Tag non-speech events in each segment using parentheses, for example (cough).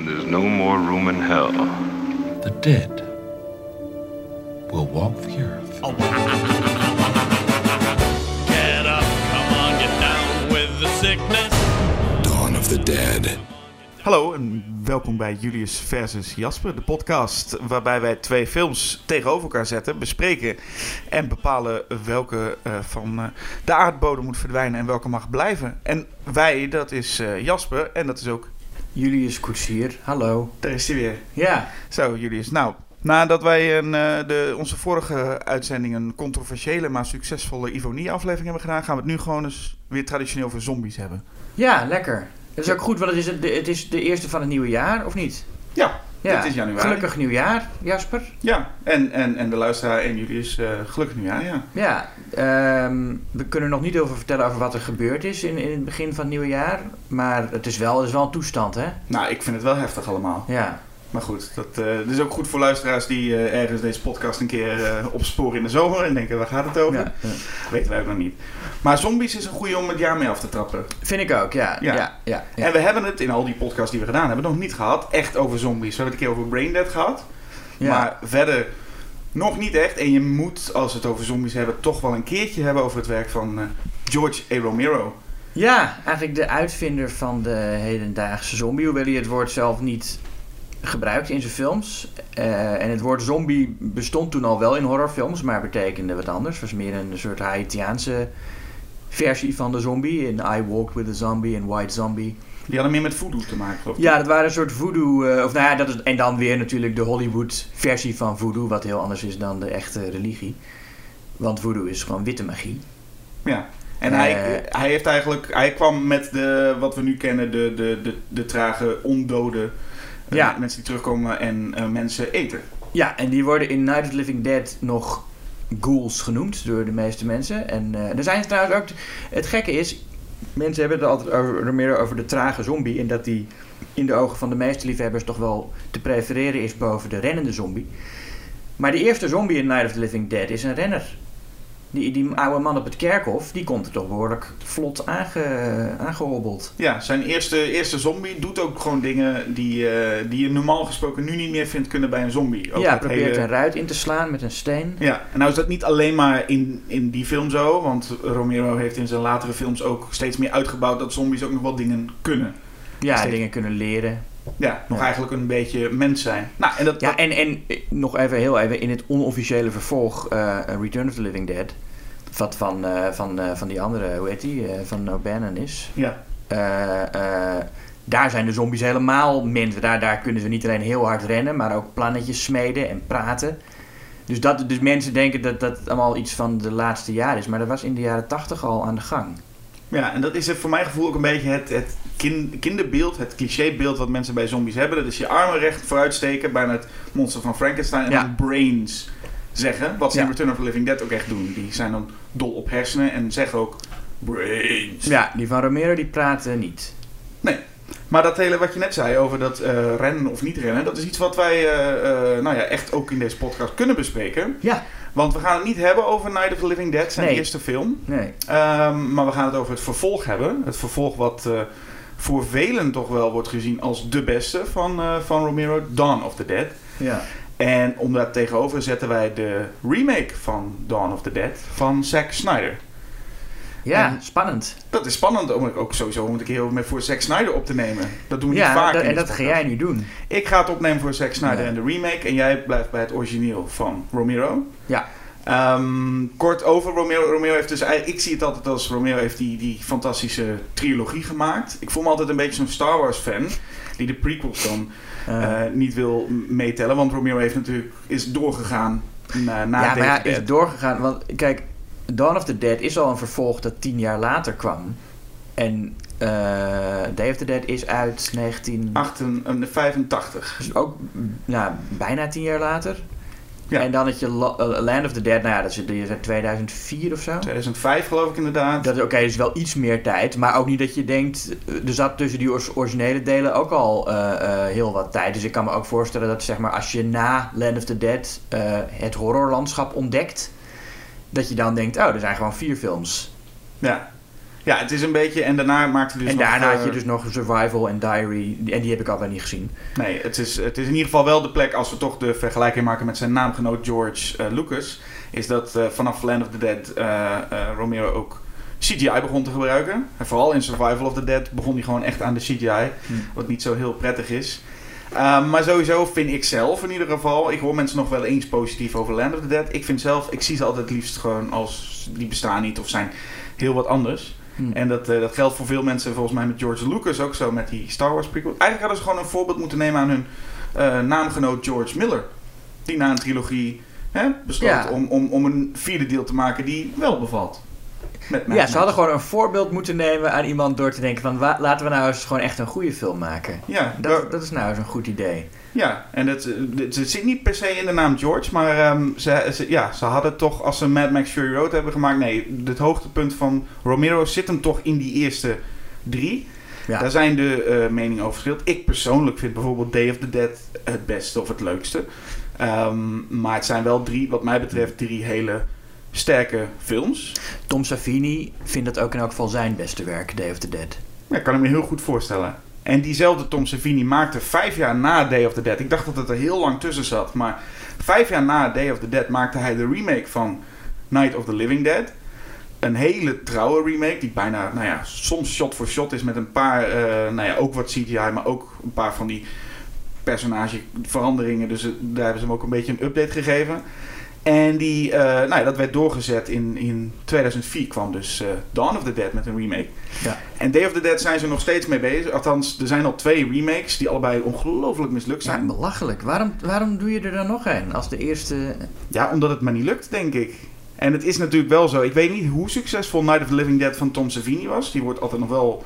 when there's no more room in hell. The dead will walk the earth. Get up, come on, get down with the sickness. Dawn of the Dead. Hallo en welkom bij Julius versus Jasper, de podcast waarbij wij twee films tegenover elkaar zetten, bespreken en bepalen welke eh, van eh, de aardbodem moet verdwijnen en welke mag blijven. En wij, dat is eh, Jasper en dat is ook, Julius Koetsier, hallo. daar is hij weer. Ja, Zo Julius, nou, nadat wij een, eh, de, onze vorige uitzending een controversiële maar succesvolle Ivonie-aflevering hebben gedaan, gaan we het nu gewoon eens weer traditioneel over zombies hebben. ja, lekker. Dat is ook goed, want het is, het, het is de eerste van het nieuwe jaar, of niet? Ja, Ja. dit is januari. Gelukkig nieuwjaar, Jasper. Ja, en, en, en de luisteraar en Julius, eh gelukkig nieuwjaar, ja. Ja, ehm, we kunnen nog niet over vertellen over wat er gebeurd is in, in het begin van het nieuwe jaar. Maar het is wel, het is wel een toestand, hè? Nou, ik vind het wel heftig allemaal. Ja. Maar goed, dat, eh, dat is ook goed voor luisteraars die eh, ergens deze podcast een keer eh, opsporen in de zomer en denken, waar gaat het over? ja. ja. Weten wij ook nog niet. Maar zombies is een goede om het jaar mee af te trappen. Vind ik ook, ja. Ja. Ja. En we hebben het in al die podcasts die we gedaan hebben nog niet gehad, echt over zombies. We hebben het een keer over Braindead gehad, maar verder nog niet echt. En je moet, als we het over zombies hebben, toch wel een keertje hebben over het werk van George A. Romero. Ja, eigenlijk de uitvinder van de hedendaagse zombie. Hoewel hij het woord zelf niet gebruikt in zijn films. Eh, en het woord zombie bestond toen al wel in horrorfilms, maar betekende wat anders. Het was meer een soort Haitiaanse versie van de zombie. In I Walked with a Zombie en White Zombie. Die hadden meer met voodoo te maken, geloof ik. Ja, dat waren een soort voodoo. eh, of nou ja, dat is, en dan weer natuurlijk de Hollywood versie van voodoo, wat heel anders is dan de echte religie. Want voodoo is gewoon witte magie. Ja. En Eh. hij, hij heeft eigenlijk, hij kwam met de, wat we nu kennen, de, de, de, de trage ondode Ja. mensen die terugkomen en eh, mensen eten. Ja, en die worden in Night of the Living Dead nog ghouls genoemd door de meeste mensen. En eh, er zijn trouwens ook... Het gekke is, mensen hebben het altijd over, meer over de trage zombie. En dat die in de ogen van de meeste liefhebbers toch wel te prefereren is boven de rennende zombie. Maar de eerste zombie in Night of the Living Dead is een renner. Die, die oude man op het kerkhof, die komt er toch behoorlijk vlot aange, aangehobbeld. Ja, zijn eerste, eerste zombie doet ook gewoon dingen die, eh, die je normaal gesproken nu niet meer vindt kunnen bij een zombie. Ook ja, probeert hele- een ruit in te slaan met een steen. Ja, en nou is dat niet alleen maar in, in die film zo, want Romero heeft in zijn latere films ook steeds meer uitgebouwd dat zombies ook nog wel dingen kunnen. Ja, Steeds- dingen kunnen leren. Ja, nog Ja. eigenlijk een beetje mens zijn. Nou, en dat, Ja, en, en eh, nog even heel even in het onofficiële vervolg eh, Return of the Living Dead. Wat van, eh, van, van die andere, hoe heet die, van O'Bannon is. ja, daar zijn de zombies helemaal mensen. Daar, daar kunnen ze niet alleen heel hard rennen, maar ook plannetjes smeden en praten. Dus, dat, dus mensen denken dat dat allemaal iets van de laatste jaren is. Maar dat was in de jaren tachtig al aan de gang. Ja, en dat is het voor mijn gevoel ook een beetje het, het kin- kinderbeeld, het clichébeeld wat mensen bij zombies hebben. Dat is je armen recht vooruit steken, bijna het monster van Frankenstein en Ja. dan brains zeggen. Wat ze in. Return of the Living Dead ook echt doen. Die zijn dan dol op hersenen en zeggen ook brains. Ja, die van Romero die praten niet. Nee. Maar dat hele wat je net zei over dat eh, rennen of niet rennen, dat is iets wat wij eh, eh, nou ja, echt ook in deze podcast kunnen bespreken. Ja. Want we gaan het niet hebben over Night of the Living Dead, zijn Nee. eerste film. Nee. Ehm, maar we gaan het over het vervolg hebben. Het vervolg wat voor velen toch wel wordt gezien als de beste van, eh, van Romero, Dawn of the Dead. Ja. En om daar tegenover zetten wij de remake van Dawn of the Dead van Zack Snyder. Ja, En- spannend. Dat is spannend om ook sowieso om een keer met voor Zack Snyder op te nemen. Dat doen we niet vaak. dat- en dat ga jij nu doen. Ik ga het opnemen voor Zack Snyder Ja. en de remake. En jij blijft bij het origineel van Romero. Ja. Ehm, kort over Romero. Romero heeft dus eigenlijk, ik zie het altijd als Romero heeft die, die fantastische trilogie gemaakt. Ik voel me altijd een beetje zo'n Star Wars fan. Die de prequels dan Eh, eh, niet wil meetellen. Want Romero heeft natuurlijk, is doorgegaan na, na ja, maar ja, is doorgegaan. Want kijk, Dawn of the Dead is al een vervolg dat tien jaar later kwam. En eh Day of the Dead is uit 19... 85. Dus ook nou, bijna tien jaar later. Ja. En dan had je eh, Land of the Dead, nou ja, dat is uit 2004 of zo. 2005 geloof ik inderdaad. Dat is oké, dus wel iets meer tijd. Maar ook niet dat je denkt, eh, er zat tussen die originele delen ook al eh, heel wat tijd. Dus ik kan me ook voorstellen dat zeg maar, als je na Land of the Dead het horrorlandschap ontdekt, dat je dan denkt, oh, er zijn gewoon vier films. Ja. Ja, het is een beetje... En daarna maakte hij dus en nog, daarna eh, had je dus nog Survival en Diary. En die heb ik allebei niet gezien. Nee, het is, het is in ieder geval wel de plek, als we toch de vergelijking maken met zijn naamgenoot George eh, Lucas, is dat eh, vanaf Land of the Dead eh, eh, Romero ook CGI begon te gebruiken. En vooral in Survival of the Dead begon hij gewoon echt aan de CGI, wat niet zo heel prettig is. Um, maar sowieso vind ik zelf in ieder geval, ik hoor mensen nog wel eens positief over Land of the Dead. Ik vind zelf, ik zie ze altijd liefst gewoon als die bestaan niet of zijn heel wat anders. Hm. En dat, eh, dat geldt voor veel mensen volgens mij met George Lucas ook zo met die Star Wars prequel. Eigenlijk hadden ze gewoon een voorbeeld moeten nemen aan hun eh, naamgenoot George Miller. Die na een trilogie hè, besloot Ja. om, om, om een vierde deel te maken die wel bevalt. Met Ja, ze hadden gewoon een voorbeeld moeten nemen aan iemand door te denken van... laten we nou eens gewoon echt een goede film maken. Ja, Dat, dat is nou eens een goed idee. Ja, en het, het, het zit niet per se in de naam George, maar ehm, ze, ze- ja, ze hadden toch, als ze Mad Max Fury Road hebben gemaakt, nee, het hoogtepunt van Romero zit hem toch in die eerste drie. Ja. Daar zijn de eh, meningen over verschillend. Ik persoonlijk vind bijvoorbeeld Day of the Dead het beste of het leukste. Ehm, maar het zijn wel drie, wat mij betreft, drie hele sterke films. Tom Savini vindt dat ook in elk geval zijn beste werk, Day of the Dead. Ja, ik kan ik me heel goed voorstellen. En diezelfde Tom Savini maakte vijf jaar na Day of the Dead. Ik dacht dat het er heel lang tussen zat. Maar vijf jaar na Day of the Dead maakte hij de remake van Night of the Living Dead. Een hele trouwe remake. Die bijna, nou ja, soms shot voor shot is met een paar, eh, nou ja, ook wat CGI. Maar ook een paar van die personageveranderingen. Dus eh, daar hebben ze hem ook een beetje een update gegeven. En die, eh, nou ja, dat werd doorgezet in, in 2004 kwam dus eh, Dawn of the Dead met een remake. Ja. En Day of the Dead zijn ze nog steeds mee bezig. Althans, er zijn al twee remakes die allebei ongelooflijk mislukt Ja, zijn. belachelijk. Waarom, waarom doe je er dan nog een? Als de eerste... Ja, omdat het maar niet lukt, denk ik. En het is natuurlijk wel zo. Ik weet niet hoe succesvol Night of the Living Dead van Tom Savini was. Die wordt altijd nog wel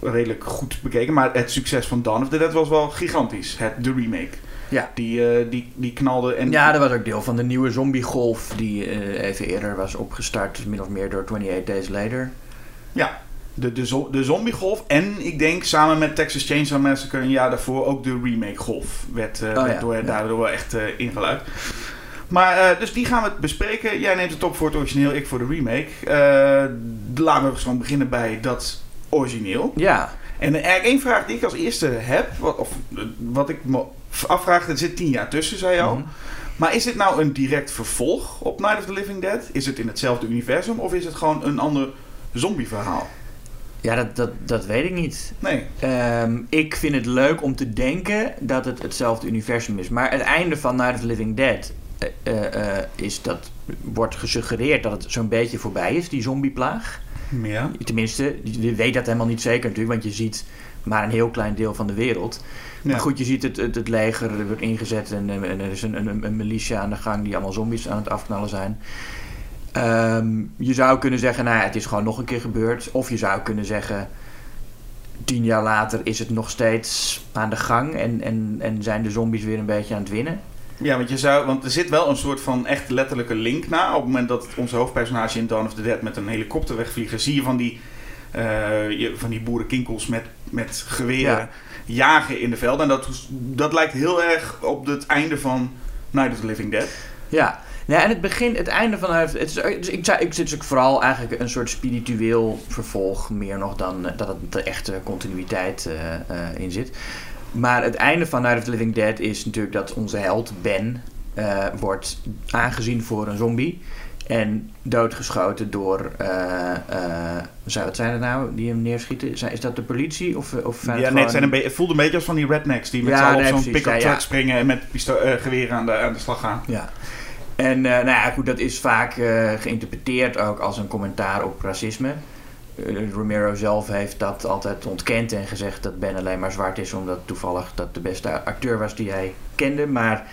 redelijk goed bekeken. Maar het succes van Dawn of the Dead was wel gigantisch. Het, de remake. Ja. Die, eh, die, die knalde. En Ja, dat was ook deel van de nieuwe zombiegolf die eh, even eerder was opgestart, min of meer door 28 Days Later. Ja, de, de, zo- de zombiegolf. En ik denk samen met Texas Chainsaw Massacre een jaar daarvoor ook de remake golf. Werd, Oh werd ja, door, ja. daardoor wel echt ingeluid. Maar dus die gaan we bespreken. Jij neemt het op voor het origineel, ik voor de remake. Laten we gewoon beginnen bij dat origineel. Ja, En eigenlijk één vraag die ik als eerste heb, wat, of wat ik me afvraag, er zit tien jaar tussen, zei je al. Mhm. Maar is dit nou een direct vervolg op Night of the Living Dead? Is het in hetzelfde universum of is het gewoon een ander zombieverhaal? ja dat, dat, dat weet ik niet. Nee. Ehm, ik vind het leuk om te denken dat het hetzelfde universum is. Maar het einde van Night of the Living Dead eh, eh, eh, is dat wordt gesuggereerd dat het zo'n beetje voorbij is, die zombieplaag. Ja. Tenminste, je weet dat helemaal niet zeker natuurlijk, want je ziet maar een heel klein deel van de wereld. Ja. Maar goed, je ziet het, het, het leger er wordt ingezet en, eh, en er is een, een, een militia aan de gang die allemaal zombies aan het afknallen zijn. Ehm, je zou kunnen zeggen, nou ja, het is gewoon nog een keer gebeurd. Of je zou kunnen zeggen, tien jaar later is het nog steeds aan de gang en, en, en zijn de zombies weer een beetje aan het winnen. Ja, want, je zou, want er zit wel een soort van echt letterlijke link na. Op het moment dat onze hoofdpersonage in Dawn of the Dead met een helikopter wegvliegen, zie je van die, je- van die boerenkinkels met, met geweren Ja. jagen in de velden. En dat, dat lijkt heel erg op het einde van Night of the Living Dead. Ja, ja en het begin, het einde van het. is, dus ik, ik zit dus vooral eigenlijk een soort spiritueel vervolg, meer nog dan eh, dat het de echte continuïteit eh, eh, in zit. Maar het einde van Night of the Living Dead is natuurlijk dat onze held Ben eh, wordt aangezien voor een zombie. En doodgeschoten door, eh, eh, zou het zijn het nou, die hem neerschieten? Zijn- Is dat de politie? Of, of zijn Ja, het nee, het, zijn een beetje- het voelt een beetje als van die rednecks die met Ja, nee, zo'n pick-up Ja, truck springen en met eh, geweren aan de, aan de slag gaan. Ja. En eh, nou ja, goed, dat is vaak eh, geïnterpreteerd ook als een commentaar op racisme. Eh, Romero zelf heeft dat altijd ontkend en gezegd dat Ben alleen maar zwart is omdat toevallig dat de beste acteur was die hij kende. Maar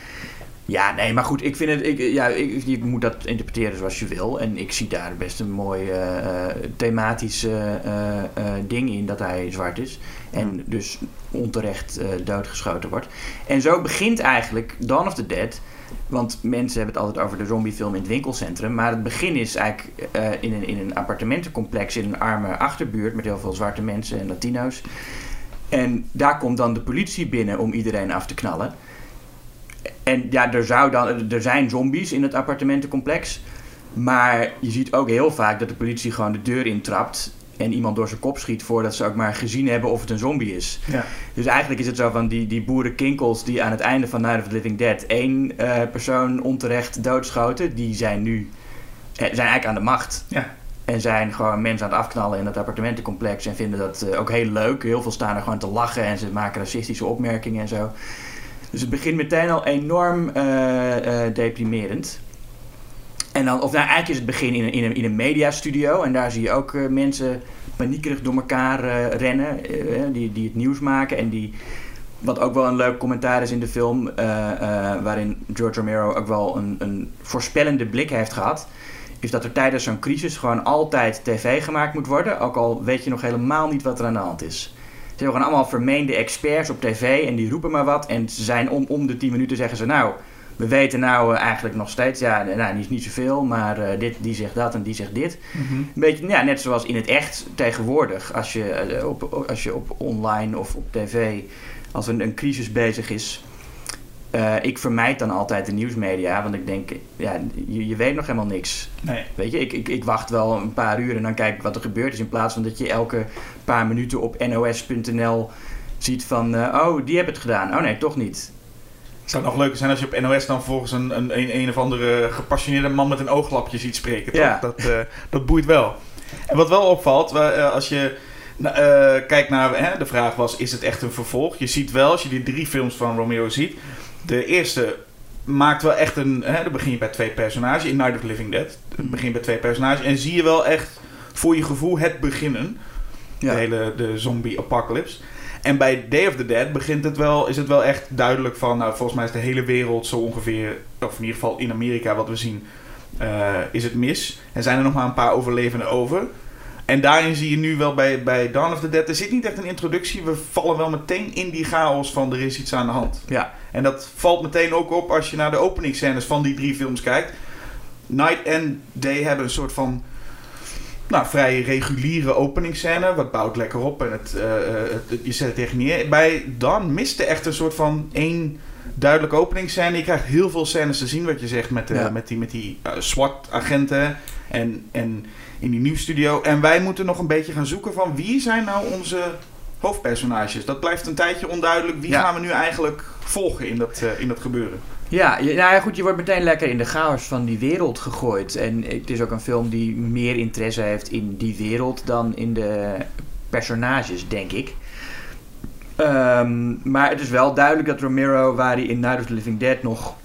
ja, nee, maar goed, ik vind het, ik, ja, ik, je moet dat interpreteren zoals je wil. En ik zie daar best een mooi eh, thematisch eh, ding in dat hij zwart is. En dus onterecht doodgeschoten wordt. En zo begint eigenlijk Dawn of the Dead. Want mensen hebben het altijd over de zombiefilm in het winkelcentrum. Maar het begin is eigenlijk in, een, in een appartementencomplex in een arme achterbuurt met heel veel zwarte mensen en Latino's. En daar komt dan de politie binnen om iedereen af te knallen. En ja, er, zou dan, er zijn zombies in het appartementencomplex. Maar je ziet ook heel vaak dat de politie gewoon de deur intrapt. en iemand door zijn kop schiet voordat ze ook maar gezien hebben of het een zombie is. Ja. Dus eigenlijk is het zo van die, die boerenkinkels die aan het einde van Night of the Living Dead één eh, persoon onterecht doodschoten, die zijn nu eh, zijn eigenlijk aan de macht. Ja. En zijn gewoon mensen aan het afknallen in dat appartementencomplex en vinden dat eh, ook heel leuk. Heel veel staan er gewoon te lachen en ze maken racistische opmerkingen en zo. Dus het begint meteen al enorm eh, eh, deprimerend. En dan, of nou, eigenlijk is het begin in een, in een, in een mediastudio. En daar zie je ook eh, mensen paniekerig door elkaar rennen. die, die het nieuws maken. En die, wat ook wel een leuk commentaar is in de film. waarin George Romero ook wel een, een voorspellende blik heeft gehad. Is dat er tijdens zo'n crisis gewoon altijd tv gemaakt moet worden. Ook al weet je nog helemaal niet wat er aan de hand is. Ze hebben gewoon allemaal vermeende experts op tv en die roepen maar wat. En ze zijn om, om de 10 minuten zeggen ze nou, we weten nou eh, eigenlijk nog steeds, ja, nou, niet, niet zoveel, maar eh, dit, die zegt dat en die zegt dit. Een beetje, ja, net zoals in het echt tegenwoordig, als je, eh, op, als je op online of op tv, als een, een crisis bezig is. Eh, ik vermijd dan altijd de nieuwsmedia, want ik denk, ja, je, je weet nog helemaal niks. Nee. Weet je, ik, ik, ik wacht wel een paar uur en dan kijk ik wat er gebeurd is. In plaats van dat je elke paar minuten op nos.nl ziet van... eh, oh, die hebben het gedaan. Oh nee, toch niet. Het zou nog leuker zijn als je op NOS dan volgens een, een, een, een of andere gepassioneerde man met een ooglapje ziet spreken. Toch? Ja. Dat, eh, dat boeit wel. En wat wel opvalt, als je nou, kijkt naar hè, de vraag was, is het echt een vervolg? Je ziet wel, als je die drie films van Romeo ziet, de eerste maakt wel echt een, hè, dan begin je bij twee personages, in Night of the Living Dead, dan begin je bij twee personages en zie je wel echt voor je gevoel het beginnen. Ja. De hele de zombie apocalypse. En bij Day of the Dead begint het wel, is het wel echt duidelijk van, nou, volgens mij is de hele wereld zo ongeveer, of in ieder geval in Amerika wat we zien, eh, is het mis. En zijn er nog maar een paar overlevenden over. En daarin zie je nu wel bij, bij Dawn of the Dead, er zit niet echt een introductie. We vallen wel meteen in die chaos van er is iets aan de hand. Ja, En dat valt meteen ook op als je naar de openingsscènes van die drie films kijkt. Night en Day hebben een soort van nou, vrij reguliere openingsscène. Wat bouwt lekker op en het, eh, eh, het- je zet het tegen neer. Bij Dan miste echt een soort van één duidelijke openingsscène. Je krijgt heel veel scènes te zien, wat je zegt, met, de, Ja. met die, met die eh, SWAT-agenten en, en in die nieuwsstudio. En wij moeten nog een beetje gaan zoeken van wie zijn nou onze hoofdpersonages. Dat blijft een tijdje onduidelijk. Wie Ja. gaan we nu eigenlijk volgen in dat, eh, in dat gebeuren? ja, nou ja, goed, je wordt meteen lekker in de chaos van die wereld gegooid. En het is ook een film die meer interesse heeft in die wereld dan in de personages, denk ik. Ehm, maar het is wel duidelijk dat Romero, waar hij in Night of the Living Dead nog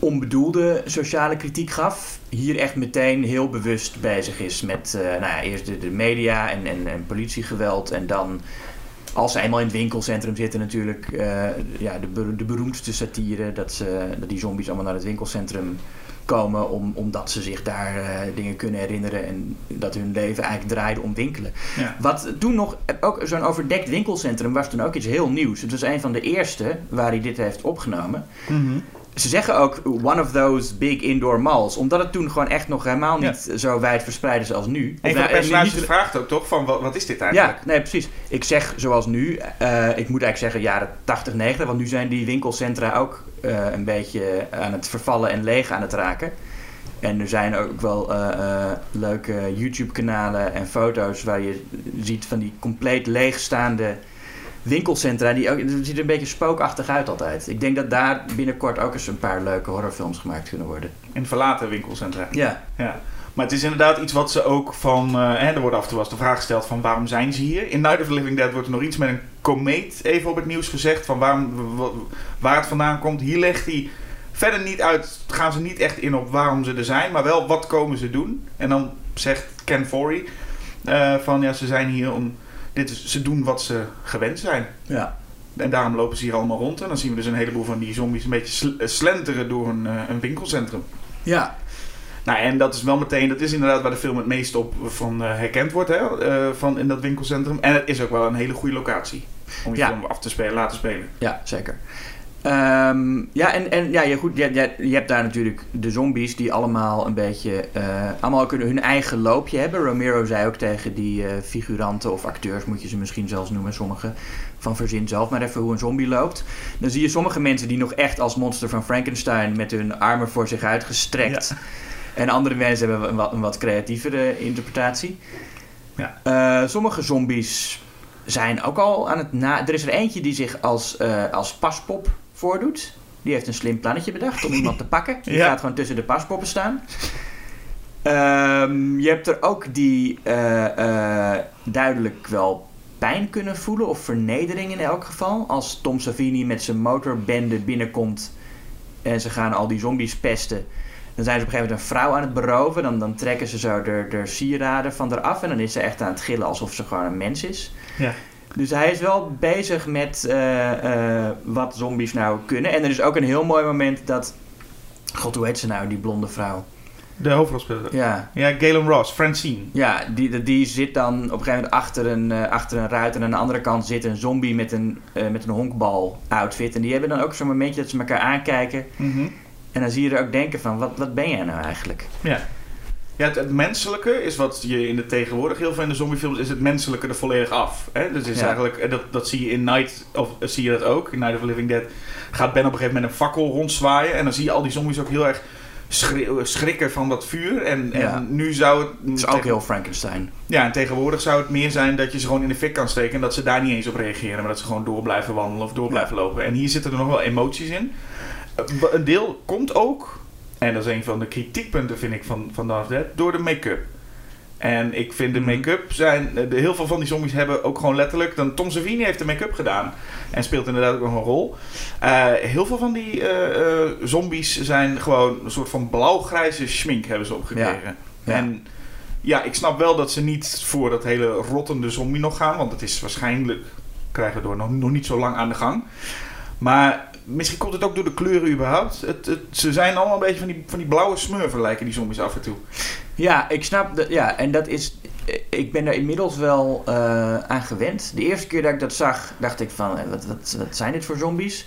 onbedoelde sociale kritiek gaf, hier echt meteen heel bewust bezig is met eh, nou ja, eerst de, de media en, en, en politiegeweld en dan als ze eenmaal in het winkelcentrum zitten natuurlijk eh, ja, de, de beroemdste satire dat, ze, dat die zombies allemaal naar het winkelcentrum komen om, omdat ze zich daar eh, dingen kunnen herinneren en dat hun leven eigenlijk draaide om winkelen. Ja. Wat toen nog, ook zo'n overdekt winkelcentrum was toen ook iets heel nieuws. Het was een van de eerste waar hij dit heeft opgenomen. Ze zeggen ook one of those big indoor malls. Omdat het toen gewoon echt nog helemaal niet zo wijd verspreid is als nu. Een Of, van de en personages niet- vraagt ook toch van wat, wat is dit eigenlijk? ja, nee, precies. Ik zeg zoals nu, eh, ik moet eigenlijk zeggen jaren 80, 90, want nu zijn die winkelcentra ook eh, een beetje aan het vervallen en leeg aan het raken. En er zijn ook wel eh, eh, leuke YouTube-kanalen en foto's waar je ziet van die compleet leegstaande winkelcentra. Die ook, het ziet er een beetje spookachtig uit altijd. Ik denk dat daar binnenkort ook eens een paar leuke horrorfilms gemaakt kunnen worden. In verlaten winkelcentra. Ja, Ja. Maar het is inderdaad iets wat ze ook van... hè, er wordt af en toe wel eens de vraag gesteld van waarom zijn ze hier? In Night of the Living Dead wordt er nog iets met een komeet even op het nieuws gezegd. Van waarom, wa- waar het vandaan komt. Hier legt hij verder niet uit... Gaan ze niet echt in op waarom ze er zijn. Maar wel wat komen ze doen. En dan zegt Ken Forey eh, van ja, ze zijn hier om... Dit is, ze doen wat ze gewend zijn. ja. En daarom lopen ze hier allemaal rond. En dan zien we dus een heleboel van die zombies een beetje sl- eh, slenteren door een, eh, een winkelcentrum. ja. Nou, en dat is wel meteen, dat is inderdaad waar de film het meest op van eh, herkend wordt, hè, van in dat winkelcentrum. En het is ook wel een hele goede locatie om je Ja. film af te spelen, laten spelen. Ja, zeker. Ehm, ja, en, en ja, je, goed, je, je, je hebt daar natuurlijk de zombies die allemaal een beetje, eh, allemaal kunnen hun eigen loopje hebben. Romero zei ook tegen die eh, figuranten of acteurs, moet je ze misschien zelfs noemen, sommige, van verzin zelf maar even hoe een zombie loopt. Dan zie je sommige mensen die nog echt als monster van Frankenstein met hun armen voor zich uitgestrekt. En andere mensen hebben een wat, een wat creatievere interpretatie. Ja. Eh, sommige zombies zijn ook al aan het na... Er is er eentje die zich als, als paspop voordoet. Die heeft een slim plannetje bedacht om iemand te pakken. Die (laughs) Ja. gaat gewoon tussen de paspoppen staan. Ehm, je hebt er ook die eh, eh, duidelijk wel pijn kunnen voelen. Of vernedering in elk geval. Als Tom Savini met zijn motorbende binnenkomt. En ze gaan al die zombies pesten. Dan zijn ze op een gegeven moment een vrouw aan het beroven. Dan, dan trekken ze zo de, de sieraden van eraf. En dan is ze echt aan het gillen alsof ze gewoon een mens is. Ja. Dus hij is wel bezig met eh, eh, wat zombies nou kunnen. En er is ook een heel mooi moment dat... God, hoe heet ze nou, die blonde vrouw? De hoofdrolspeler. Ja, Ja, Galen Ross, Francine. ja die, die zit dan op een gegeven moment achter een, eh, achter een ruit. En aan de andere kant zit een zombie met een, met een honkbal-outfit. En die hebben dan ook zo'n momentje dat ze elkaar aankijken. Mhm. En dan zie je er ook denken van, wat, wat ben jij nou eigenlijk? Ja. Ja, het, het menselijke is wat je in de tegenwoordig heel veel in de zombiefilms is het menselijke er volledig af. Hè? Dus is Ja. eigenlijk, en dat, dat zie je in Night of eh, zie je dat ook. In Night of the Living Dead gaat Ben op een gegeven moment een fakkel rondzwaaien en dan zie je al die zombies ook heel erg schri- schrikken van dat vuur. En, Ja. en nu zou het. Het is ook heel Frankenstein. Ja, en tegenwoordig zou het meer zijn dat je ze gewoon in de fik kan steken en dat ze daar niet eens op reageren, maar dat ze gewoon door blijven wandelen of door blijven lopen. En hier zitten er nog wel emoties in. Eh, Een deel komt ook, en dat is een van de kritiekpunten vind ik van, van Dawn of the Dead, door de make-up. En ik vind de Mhm. make-up zijn. De, heel veel van die zombies hebben ook gewoon letterlijk. Dan Tom Savini heeft de make-up gedaan. En speelt inderdaad ook nog een rol. Eh, heel veel van die eh, eh, zombies zijn gewoon een soort van blauw-grijze schmink hebben ze opgekregen. Ja. En ja, ik snap wel dat ze niet voor dat hele rottende zombie nog gaan. Want het is waarschijnlijk. krijgen we door nog, nog niet zo lang aan de gang. Maar misschien komt het ook door de kleuren überhaupt. Het, ze zijn allemaal een beetje van die, van die blauwe smurfen lijken die zombies af en toe. Ja, ik snap. Ja, en dat is. Ik ben er inmiddels wel eh, aan gewend. De eerste keer dat ik dat zag, dacht ik van, eh, wat, wat, zijn dit voor zombies?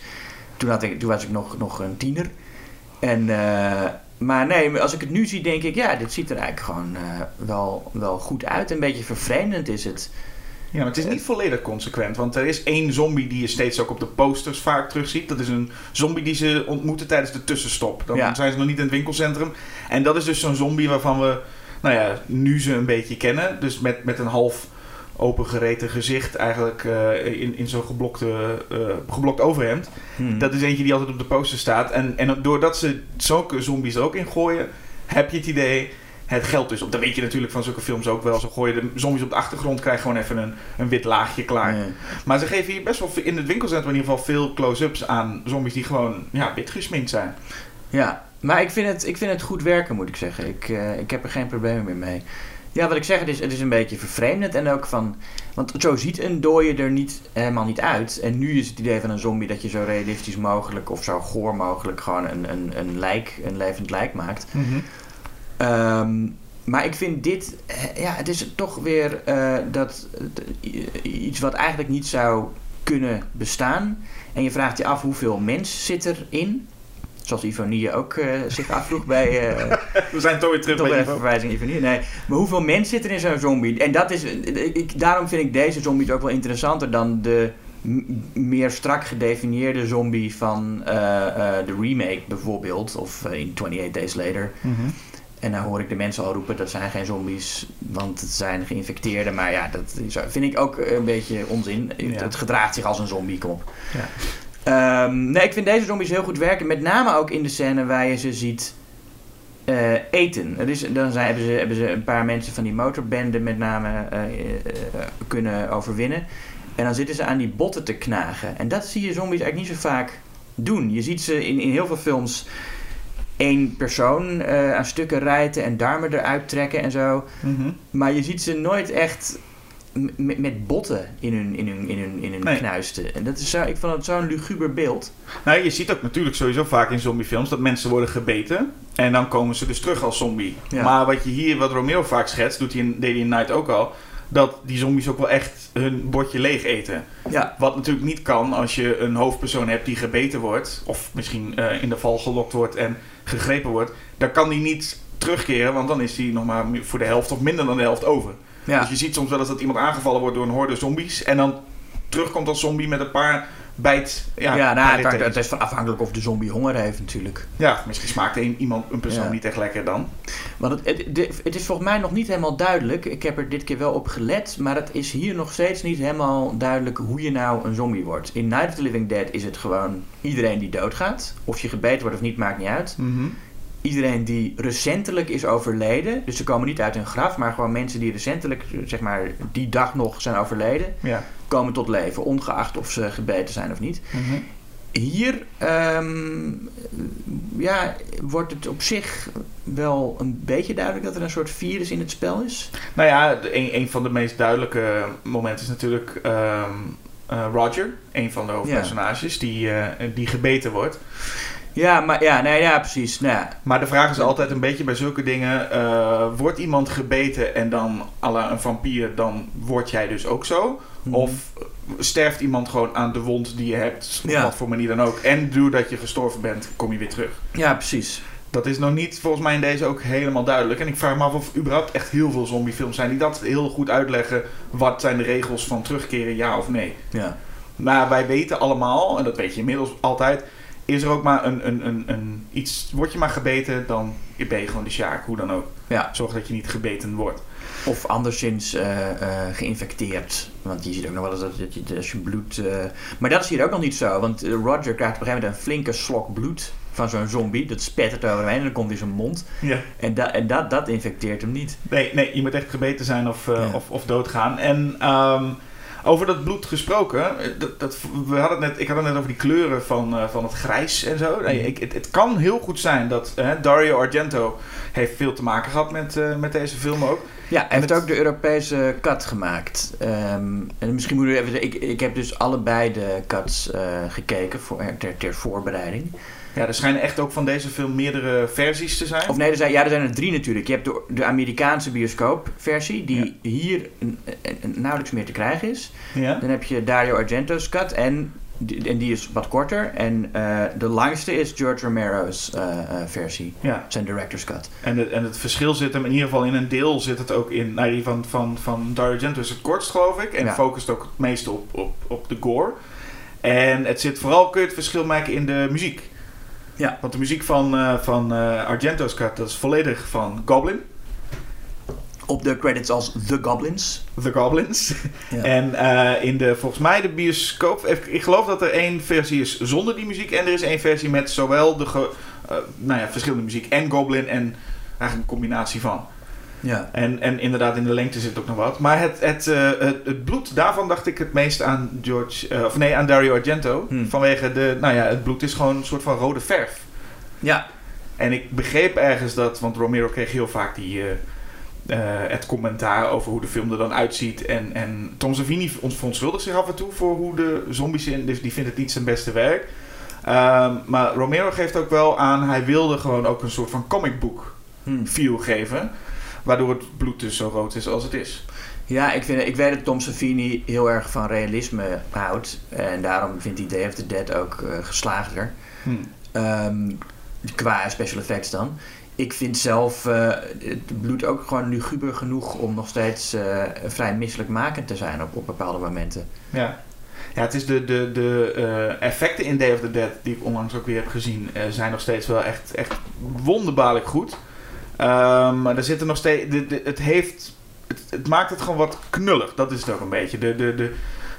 Toen, toen was ik nog, nog een tiener. En, eh, maar nee, als ik het nu zie, denk ik, ja, dit ziet er eigenlijk gewoon wel, wel goed uit. Een beetje vervreemdend is het. Ja, maar het is niet volledig consequent. Want er is één zombie die je steeds ook op de posters vaak terugziet. Dat is een zombie die ze ontmoeten tijdens de tussenstop. Dan Ja. zijn ze nog niet in het winkelcentrum. En dat is dus zo'n zombie waarvan we, nou ja, nu ze een beetje kennen. Dus met, met een half opengereten gezicht eigenlijk eh, in, in zo'n geblokte, eh, geblokt overhemd. Hmm. Dat is eentje die altijd op de poster staat. En, en doordat ze zulke zombies er ook in gooien, heb je het idee... Het geldt dus op. Dat weet je natuurlijk van zulke films ook wel. Ze gooien de zombies op de achtergrond, krijg gewoon even een, een wit laagje klaar. Nee. Maar ze geven hier best wel veel- in het winkelcentrum in ieder geval veel close-ups aan zombies die gewoon ja, wit gesminkt zijn. Ja, maar ik vind het, ik vind het goed werken, moet ik zeggen. Ik, eh, ik heb er geen problemen meer mee. Ja, wat ik zeg, het is, het is een beetje vervreemdend en ook van... Want zo ziet een dooie er niet, helemaal niet uit. En nu is het idee van een zombie dat je zo realistisch mogelijk... of zo goor mogelijk gewoon een, een, een lijk, een levend lijk maakt. Ehm, maar ik vind dit, ja, het is toch weer eh, dat, iets wat eigenlijk niet zou kunnen bestaan. En je vraagt je af hoeveel mens zit erin. Zoals Ivonie ook eh, zich afvroeg bij. eh (laughs) We zijn toch weer terug toch bij even Ivo. verwijzing naar Ivonie. Nee, maar hoeveel mens zit er in zo'n zombie? En dat is, ik, daarom vind ik deze zombies ook wel interessanter dan de m- meer strak gedefinieerde zombie van eh, eh, de remake bijvoorbeeld. Of in 28 Days Later. Mhm. En dan hoor ik de mensen al roepen dat zijn geen zombies, want het zijn geïnfecteerden. Maar ja, dat vind ik ook een beetje onzin. Het, Ja. het gedraagt zich als een zombie, kom op. Ja. Ehm, nee, ik vind deze zombies heel goed werken. Met name ook in de scène waar je ze ziet eh, eten. Er is, dan zijn, hebben, ze, hebben ze een paar mensen van die motorbenden met name eh, eh, kunnen overwinnen. En dan zitten ze aan die botten te knagen. En dat zie je zombies eigenlijk niet zo vaak doen. Je ziet ze in, in heel veel films één persoon eh, aan stukken rijten en darmen eruit trekken en zo. Mhm. Maar je ziet ze nooit echt met, botten in hun, in hun, in hun, in hun Nee. knuisten. En dat is zo, ik vond het zo'n luguber beeld. Nou, je ziet ook natuurlijk sowieso vaak in zombiefilms dat mensen worden gebeten. En dan komen ze dus terug als zombie. Ja. Maar wat je hier, wat Romeo vaak schetst, doet hij in, deed hij in Night ook al. Dat die zombies ook wel echt hun bordje leeg eten. Ja, Wat natuurlijk niet kan als je een hoofdpersoon hebt die gebeten wordt. Of misschien eh, in de val gelokt wordt en gegrepen wordt. Dan kan die niet terugkeren, want dan is hij nog maar voor de helft of minder dan de helft over. ja. Dus je ziet soms wel eens dat iemand aangevallen wordt door een horde zombies. En dan terugkomt als zombie met een paar bijt. Ja, Ja, nou, bij het, is van afhankelijk of de zombie honger heeft natuurlijk. ja, misschien smaakt een, iemand, een persoon Ja. niet echt lekker dan. Want het, het is volgens mij nog niet helemaal duidelijk. Ik heb er dit keer wel op gelet, maar het is hier nog steeds niet helemaal duidelijk hoe je nou een zombie wordt. In Night of the Living Dead is het gewoon iedereen die doodgaat. Of je gebeten wordt of niet, maakt niet uit. Mhm. Iedereen die recentelijk is overleden, dus ze komen niet uit hun graf, maar gewoon mensen die recentelijk, zeg maar, die dag nog zijn overleden, Ja. Komen tot leven, ongeacht of ze gebeten zijn of niet. Mhm. Hier ehm, ja, wordt het op zich wel een beetje duidelijk dat er een soort virus in het spel is. Nou ja, een, een van de meest duidelijke momenten is natuurlijk ehm, eh, Roger, een van de hoofdpersonages, die, eh, die gebeten wordt. Ja, maar ja, nee, ja, precies. Nou, ja. Maar de vraag is altijd een beetje bij zulke dingen: eh, wordt iemand gebeten en dan à la een vampier, dan word jij dus ook zo? Mhm. Of sterft iemand gewoon aan de wond die je hebt, op Ja. wat voor manier dan ook. En doordat je gestorven bent, kom je weer terug. ja, precies. Dat is nog niet volgens mij in deze ook helemaal duidelijk. En ik vraag me af of überhaupt echt heel veel zombiefilms zijn die dat heel goed uitleggen. Wat zijn de regels van terugkeren, ja of nee? Ja. Maar wij weten allemaal, en dat weet je inmiddels altijd, is er ook maar een, een, een, een iets. Word je maar gebeten, dan ben je gewoon de sjaak, hoe dan ook. ja. Zorg dat je niet gebeten wordt. Of anderszins eh, eh, geïnfecteerd. Want je ziet ook nog wel eens dat, dat je, als je bloed... eh, Maar dat is hier ook nog niet zo. Want Roger krijgt op een gegeven moment een flinke slok bloed van zo'n zombie. Dat spettert over hem heen en dan komt in zijn mond. Ja. En, da en dat, dat infecteert hem niet. Nee, nee, je moet echt gebeten zijn of, Ja. of, of doodgaan. En ehm, over dat bloed gesproken, eh, dat, dat, we hadden het net, ik had het net over die kleuren van, eh, van het grijs en zo. Nee, Mhm. ik, het, het kan heel goed zijn dat Dario Argento heeft veel te maken gehad met, eh, met deze film ook. Ja, hij heeft het- ook de Europese cut gemaakt. Ehm, en misschien moet ik even ik, ik heb dus allebei de cuts gekeken voor, ter, ter voorbereiding. Ja, er schijnen echt ook van deze film meerdere versies te zijn. Of nee, er zijn, ja, er zijn er drie natuurlijk. Je hebt de, de Amerikaanse bioscoopversie, die hier een, een- een nauwelijks meer te krijgen is. ja? Dan heb je Dario Argento's cut en, die- en die is wat korter. En eh, de langste is George Romero's eh, eh, versie, ja. zijn director's cut. En, het, en het verschil zit hem in ieder geval in een deel zit het ook in. Nou, die van, van, van Dario Argento is het kortst, geloof ik. En focust ook het meest op, op, op de gore. En het zit vooral, kun je het verschil maken in de muziek. Ja. Want de muziek van, eh, van eh, Argento's cut, dat is volledig van Goblin. Op de credits als The Goblins. The Goblins. (laughs) Ja. En eh, in de, volgens mij de bioscoop, ik, geloof dat er één versie is zonder die muziek. En er is één versie met zowel de nou ja, verschillende muziek en Goblin en eigenlijk een combinatie van. Ja. En, en inderdaad, in de lengte zit ook nog wat. Maar het, het, eh, het, het bloed, daarvan dacht ik het meest aan George, eh, of nee, aan Dario Argento. Hmm. Vanwege de, nou ja, het bloed is gewoon een soort van rode verf. Ja. En ik begreep ergens dat, want Romero kreeg heel vaak die, eh, het commentaar over hoe de film er dan uitziet. En, en Tom Savini ont- verontschuldigt zich af en toe voor hoe de zombies in, dus die vindt het niet zijn beste werk. Ehm, maar Romero geeft ook wel aan, hij wilde gewoon ook een soort van comic book feel geven. Waardoor het bloed dus zo rood is als het is. Ja, ik, vind, ik weet dat Tom Savini heel erg van realisme houdt. En daarom vindt hij Day of the Dead ook eh, geslaagder. Ehm, qua special effects dan. Ik vind zelf eh, het bloed ook gewoon luguber genoeg om nog steeds eh, vrij misselijkmakend te zijn op, op bepaalde momenten. Ja. Ja, het is de, de, de effecten in Day of the Dead, die ik onlangs ook weer heb gezien, zijn nog steeds wel echt, echt wonderbaarlijk goed. Ehm, maar er zitten nog steeds. De, de, het heeft. Het, het maakt het gewoon wat knullig. Dat is het ook een beetje. De, de, de,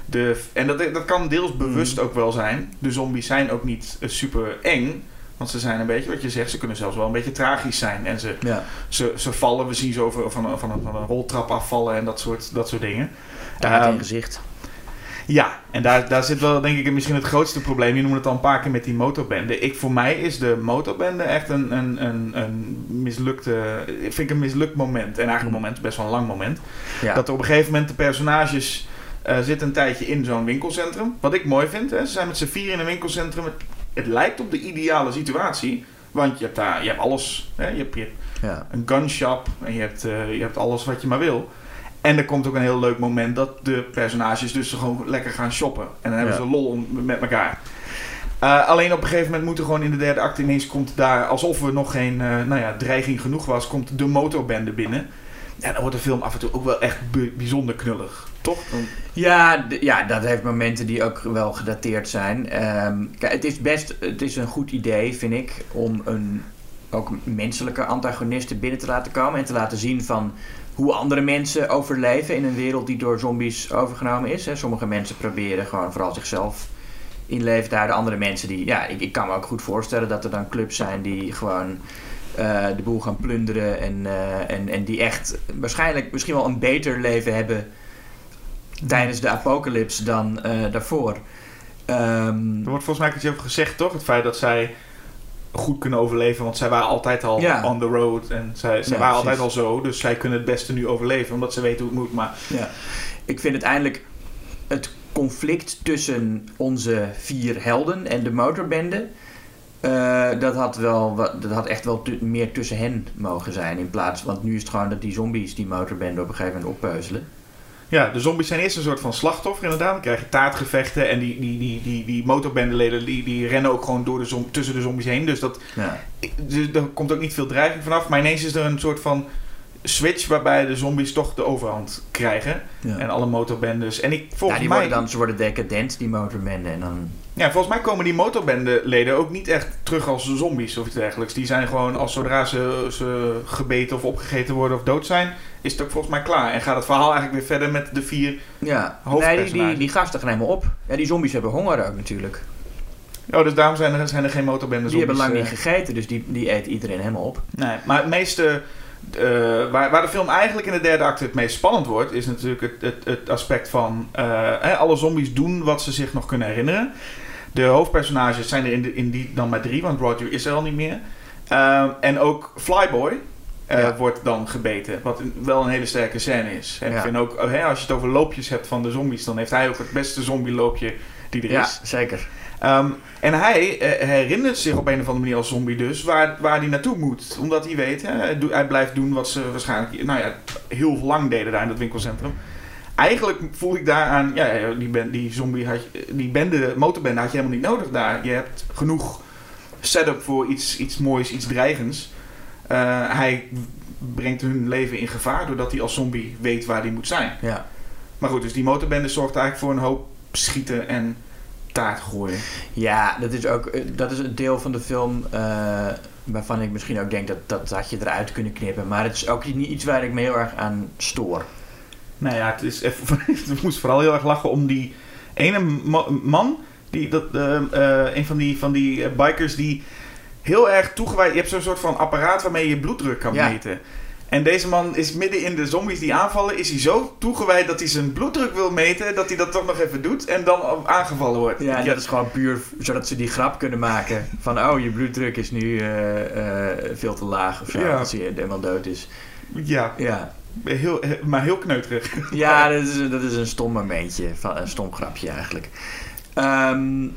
de, en dat, dat kan deels bewust ook wel zijn. De zombies zijn ook niet eh, super eng. Want ze zijn een beetje, wat je zegt, ze kunnen zelfs wel een beetje tragisch zijn. En ze, Ja. ze, ze vallen, we zien ze over, van, een- van, een, van een roltrap afvallen en dat soort, dat soort dingen. Taart Ehm, in gezicht. Ja, en daar, daar zit wel denk ik misschien het grootste probleem. Je noemde het al een paar keer met die motorbende. Ik, voor mij is de motorbende echt een, een, een, een mislukte... Vind ik een mislukt moment. En eigenlijk een moment, best wel een lang moment. Ja. Dat er op een gegeven moment de personages eh, zitten een tijdje in zo'n winkelcentrum. Wat ik mooi vind, hè, ze zijn met z'n vier in een winkelcentrum. Het, het lijkt op de ideale situatie. Want je hebt daar je hebt alles. Hè, je, hebt, je hebt ja. een gunshop en je hebt, eh, je hebt alles wat je maar wil. En er komt ook een heel leuk moment dat de personages dus gewoon lekker gaan shoppen. En dan hebben Ja. ze lol om- met elkaar. Eh, alleen op een gegeven moment moet er gewoon in de derde acte ineens komt daar, alsof er nog geen eh, nou ja, dreiging genoeg was, komt de motorbende binnen. Ja, dan wordt de film af en toe ook wel echt bijzonder knullig. Toch? Ja, ja, dat heeft momenten die ook wel gedateerd zijn. Ehm, kijk, het is best het is een goed idee, vind ik, om een ook menselijke antagonisten binnen te laten komen en te laten zien van hoe andere mensen overleven in een wereld die door zombies overgenomen is. Hè. Sommige mensen proberen gewoon vooral zichzelf in leven te houden. Andere mensen die, ja, ik, ik kan me ook goed voorstellen dat er dan clubs zijn die gewoon eh, de boel gaan plunderen en, eh, en, en die echt waarschijnlijk misschien wel een beter leven hebben tijdens de apocalypse dan eh, daarvoor. Ehm, Er wordt volgens mij iets over gezegd, toch? Het feit dat zij goed kunnen overleven, want zij waren altijd al Ja. on the road. En zij, zij Ja, waren altijd al zo, dus zij kunnen het beste nu overleven, omdat ze weten hoe het moet. Maar Ja. Ik vind uiteindelijk het conflict tussen onze vier helden en de motorbende. eh, dat, had wel, dat had echt wel meer tussen hen mogen zijn. In plaats, want nu is het gewoon dat die zombies die motorbende op een gegeven moment oppeuzelen. Ja, de zombies zijn eerst een soort van slachtoffer inderdaad. Dan krijg je taartgevechten en die, die, die, die, die motorbendeleden die, die rennen ook gewoon door de zom- tussen de zombies heen. Dus dat, Ja. dus er komt ook niet veel dreiging vanaf. Maar ineens is er een soort van switch waarbij de zombies toch de overhand krijgen. Ja. En alle motorbendes. En ik, Ja, volgens die mij... worden dan, ze worden decadent, die motorbende. En dan, Ja, volgens mij komen die motorbendeleden ook niet echt terug als zombies of iets dergelijks. Die zijn gewoon, als zodra ze, ze gebeten of opgegeten worden of dood zijn, is het ook volgens mij klaar. En gaat het verhaal eigenlijk weer verder met de vier... ja. Nee, die, die, die gasten gaan helemaal op. Ja, die zombies hebben honger ook natuurlijk. Oh, dus daarom zijn er, zijn er geen motorbendes Die hebben lang eh. niet gegeten, dus die, die eet iedereen helemaal op. Nee, maar het meeste... eh, waar, waar de film eigenlijk in de derde acte het meest spannend wordt, is natuurlijk het, het, het aspect van eh, hè, alle zombies doen wat ze zich nog kunnen herinneren. De hoofdpersonages zijn er in, de, in die dan maar drie, want Roger is er al niet meer. Ehm, en ook Flyboy eh, Ja. wordt dan gebeten, wat een- wel een hele sterke scène is. En Ja. ik vind ook, hè, als je het over loopjes hebt van de zombies, dan heeft hij ook het beste zombieloopje die er Ja, is. zeker. Ehm, en hij eh, herinnert zich op een of andere manier als zombie dus waar, waar hij naartoe moet. Omdat hij weet, hè, hij blijft doen wat ze waarschijnlijk nou ja, heel lang deden daar in dat winkelcentrum. Eigenlijk voel ik daaraan, ja, die, ben, die zombie had je- die bende, motorbende had je helemaal niet nodig daar. Je hebt genoeg setup voor iets, iets moois, iets dreigends. Eh, hij brengt hun leven in gevaar doordat hij als zombie weet waar hij moet zijn. Ja. Maar goed, dus die motorbende zorgt eigenlijk voor een hoop schieten en taart gooien. Ja, dat is ook eh, dat is een deel van de film eh, waarvan ik misschien ook denk dat dat had je eruit kunnen knippen. Maar het is ook niet iets waar ik me heel erg aan stoor. Nou ja, het is even, (laughs) ik moest vooral heel erg lachen om die ene ma- man, die, dat, eh, eh, een van die, van die eh, bikers die heel erg toegewijd... Je hebt zo'n soort van apparaat waarmee je bloeddruk kan Ja. meten. En deze man is midden in de zombies die aanvallen, is hij zo toegewijd dat hij zijn bloeddruk wil meten, dat hij dat toch nog even doet en dan aangevallen wordt. Ja, dat is gewoon puur zodat ze die grap kunnen maken van oh, je bloeddruk is nu veel te laag of zo, Ja. als hij helemaal dood is. ja Ja, heel, maar heel kneuterig. (laughs) ja dat, is, dat is een stom momentje, een stom grapje eigenlijk. Ehm,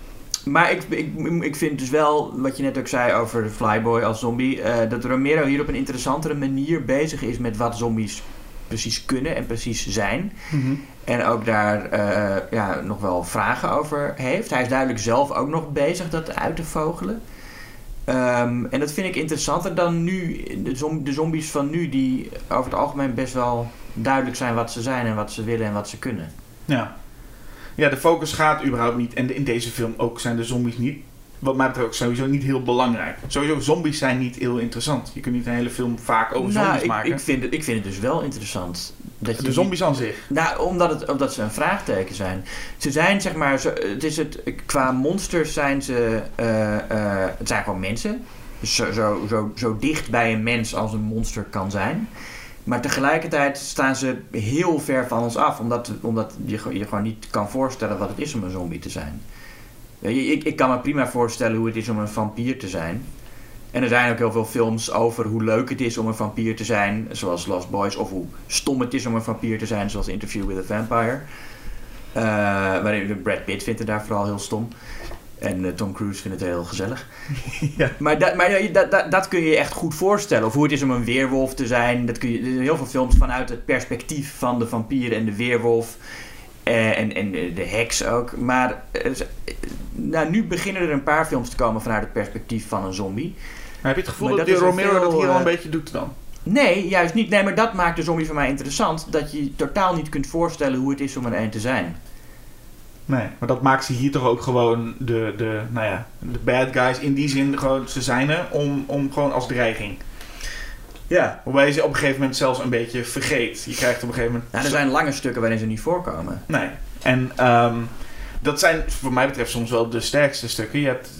maar ik, ik, ik vind dus wel, wat je net ook zei over Flyboy als zombie, eh, dat Romero hier op een interessantere manier bezig is met wat zombies precies kunnen en precies zijn. En ook daar eh, ja, nog wel vragen over heeft. Hij is duidelijk zelf ook nog bezig dat uit te vogelen. Ehm, en dat vind ik interessanter dan nu de, zom- de zombies van nu, die over het algemeen best wel duidelijk zijn wat ze zijn en wat ze willen en wat ze kunnen. Ja. Ja, de focus gaat überhaupt niet. En in deze film ook zijn de zombies niet, wat mij betreft, ook sowieso niet heel belangrijk. Sowieso, zombies zijn niet heel interessant. Je kunt niet een hele film vaak over nou, zombies ik, maken. ik, vind het, ik vind het dus wel interessant. Dat je de zombies aan zich. Nou, omdat, het, omdat ze een vraagteken zijn. Ze zijn zeg maar, zo, het is het, qua monsters zijn ze, eh, eh, het zijn gewoon mensen. Dus zo, zo, zo, zo dicht bij een mens als een monster kan zijn. Maar tegelijkertijd staan ze heel ver van ons af, omdat, omdat je je gewoon niet kan voorstellen wat het is om een zombie te zijn. Je, Ik, ik kan me prima voorstellen hoe het is om een vampier te zijn. En er zijn ook heel veel films over hoe leuk het is om een vampier te zijn, zoals Lost Boys, of hoe stom het is om een vampier te zijn, zoals Interview with a Vampire. Eh, waarin Brad Pitt vindt het daar vooral heel stom. En eh, Tom Cruise vindt het heel gezellig. (laughs) Ja. Maar, dat, maar dat, dat, dat kun je je echt goed voorstellen. Of hoe het is om een weerwolf te zijn. Dat kun je, er zijn heel veel films vanuit het perspectief van de vampier en de weerwolf. Eh, en, en de, heks ook. Maar nou, nu beginnen er een paar films te komen vanuit het perspectief van een zombie. Maar heb je het gevoel Maar dat, dat de een Romero dat hier al een eh, beetje doet dan? Nee, juist niet. Nee, maar dat maakt de zombie voor mij interessant. Dat je je totaal niet kunt voorstellen hoe het is om er een te zijn. Nee, maar dat maakt ze hier toch ook gewoon de, de, nou ja, de bad guys in die zin gewoon, ze zijn er om, om gewoon als dreiging. Ja. Waarbij je ze op een gegeven moment zelfs een beetje vergeet. Je krijgt op een gegeven moment... Nou, er zijn lange stukken waarin ze niet voorkomen. Nee. En ehm, dat zijn voor mij betreft soms wel de sterkste stukken. Je hebt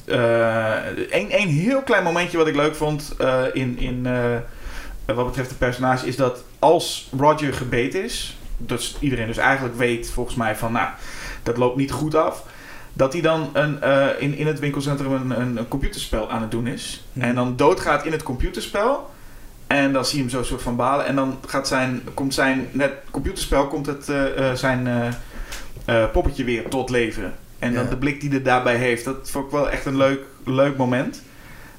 één één heel klein momentje wat ik leuk vond eh, in, in eh, wat betreft de personage... is dat als Roger gebeten is... dat iedereen dus eigenlijk weet volgens mij van... nou, dat loopt niet goed af... Dat hij dan een, eh, in, in het winkelcentrum een, een, een computerspel aan het doen is. Mhm. En dan doodgaat in het computerspel. En dan zie je hem zo soort van balen. En dan gaat zijn, komt zijn net computerspel, komt het, eh, eh, zijn eh, eh, poppetje weer tot leven. En dan Ja. de blik die hij daarbij heeft. Dat vond ik wel echt een leuk, leuk moment.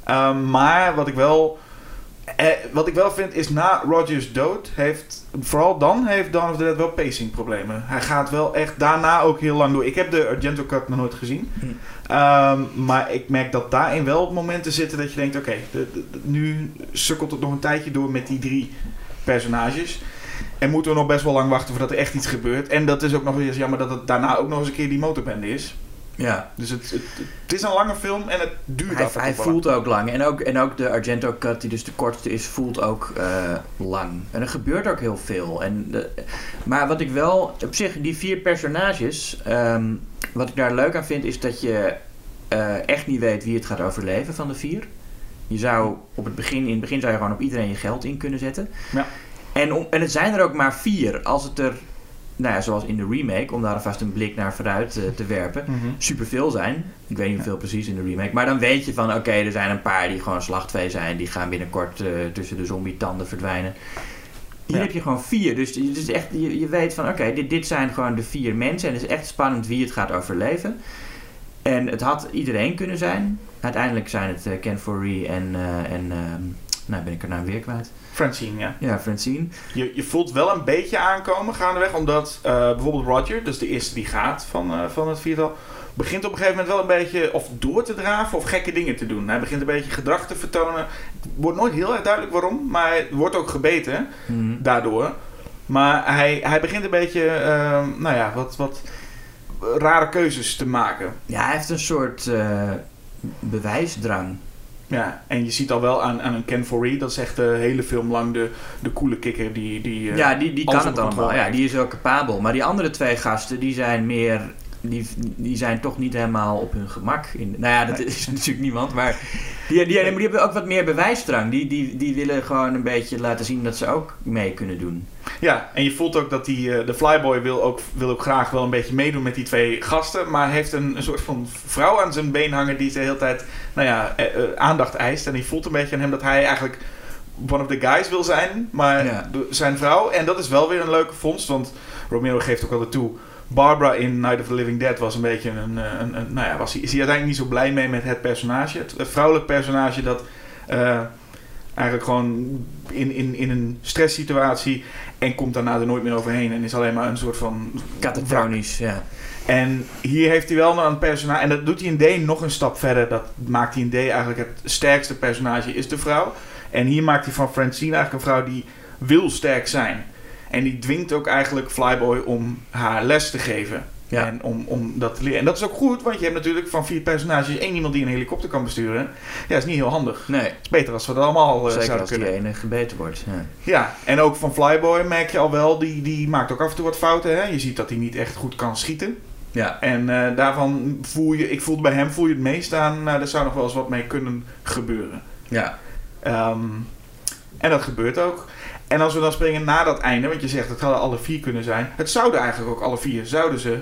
Ehm, maar wat ik wel... eh, wat ik wel vind is na Rogers dood heeft... Vooral dan heeft Dawn of the Dead wel pacing problemen. Hij gaat wel echt daarna ook heel lang door. Ik heb de Argento Cut nog nooit gezien. Hm. Ehm, maar ik merk dat daarin wel momenten zitten dat je denkt... Oké, nu sukkelt het nog een tijdje door met die drie personages. En moeten we nog best wel lang wachten voordat er echt iets gebeurt. En dat is ook nog eens jammer dat het daarna ook nog eens een keer die motorbende is. Ja. Dus het, het, het is een lange film en het duurt Hij, hij voelt ook lang. En ook, en ook de Argento cut, die dus de kortste is, voelt ook eh, lang. En er gebeurt ook heel veel. En de, maar wat ik wel, op zich, die vier personages, ehm, wat ik daar leuk aan vind, is dat je eh, echt niet weet wie het gaat overleven van de vier. Je zou op het begin, in het begin zou je gewoon op iedereen je geld in kunnen zetten. Ja. En, om, en het zijn er ook maar vier. Als het er, nou ja, zoals in de remake, om daar alvast een blik naar vooruit eh, te werpen Mhm. superveel zijn. Ik weet niet hoeveel precies in de remake. Maar dan weet je van, oké, er zijn een paar die gewoon slachtvee zijn. Die gaan binnenkort eh, tussen de zombie-tanden verdwijnen. Hier Ja. heb je gewoon vier. Dus echt, je, je weet van, oké, dit, dit zijn gewoon de vier mensen. En het is echt spannend wie het gaat overleven. En het had iedereen kunnen zijn. Uiteindelijk zijn het eh, Ken Foree en, en ehm, nou ben ik er nou weer kwijt. Francine, ja. Ja, Francine. Je, je voelt wel een beetje aankomen gaandeweg, omdat eh, bijvoorbeeld Roger, dus de eerste die gaat van, eh, van het viertal, begint op een gegeven moment wel een beetje of door te draven of gekke dingen te doen. Hij begint een beetje gedrag te vertonen. Het wordt nooit heel erg duidelijk waarom, maar hij wordt ook gebeten Mhm. daardoor. Maar hij, hij begint een beetje, eh, nou ja, wat, wat rare keuzes te maken. Ja, hij heeft een soort eh, bewijsdrang. Ja, en je ziet al wel aan, aan een Ken Foree, dat is echt de hele film lang de, de coole kikker die... die eh, Ja, die, die kan het allemaal. controle Ja, die is ook capabel. Maar die andere twee gasten, die zijn meer... Die, die zijn toch niet helemaal op hun gemak. In, nou ja, dat is (laughs) natuurlijk niemand. Maar die, die, hebben ook wat meer bewijsdrang. Die, die, die willen gewoon een beetje laten zien dat ze ook mee kunnen doen. Ja, en je voelt ook dat die, eh, de Flyboy wil ook, wil ook graag wel een beetje meedoen met die twee gasten. Maar heeft een, een soort van vrouw aan zijn been hangen die de hele tijd nou ja, eh, eh, aandacht eist. En die voelt een beetje aan hem dat hij eigenlijk one of the guys wil zijn. Maar Ja. zijn vrouw, en dat is wel weer een leuke vondst. Want Romero geeft ook wel toe. Barbara in Night of the Living Dead was een beetje een... eh, een, een nou ja, was hij, is hij uiteindelijk niet zo blij mee met het personage. Het, het vrouwelijk personage dat... eh, eigenlijk gewoon in, in, in een stresssituatie en komt daarna er nooit meer overheen en is alleen maar een soort van Catatonisch, ja. En hier heeft hij wel een personage en dat doet hij in D nog een stap verder. Dat maakt hij in D eigenlijk het sterkste personage is de vrouw. En hier maakt hij van Francine eigenlijk een vrouw die wil sterk zijn. En die dwingt ook eigenlijk Flyboy om haar les te geven. Ja. En om, om dat te leren. En dat is ook goed, want je hebt natuurlijk van vier personages één iemand die een helikopter kan besturen. Ja, is niet heel handig. Nee, Het is beter als we dat allemaal eh, zeker zouden als die kunnen. ene gebeten wordt. Ja. Ja, en ook van Flyboy merk je al wel, die, die maakt ook af en toe wat fouten. Hè? Je ziet dat hij niet echt goed kan schieten. ja. En eh, daarvan voel je, ik voelde bij hem voel je het meest aan, nou, er zou nog wel eens wat mee kunnen gebeuren. Ja. Ehm, en dat gebeurt ook. En als we dan springen na dat einde, want je zegt het hadden alle vier kunnen zijn. Het zouden eigenlijk ook alle vier, zouden ze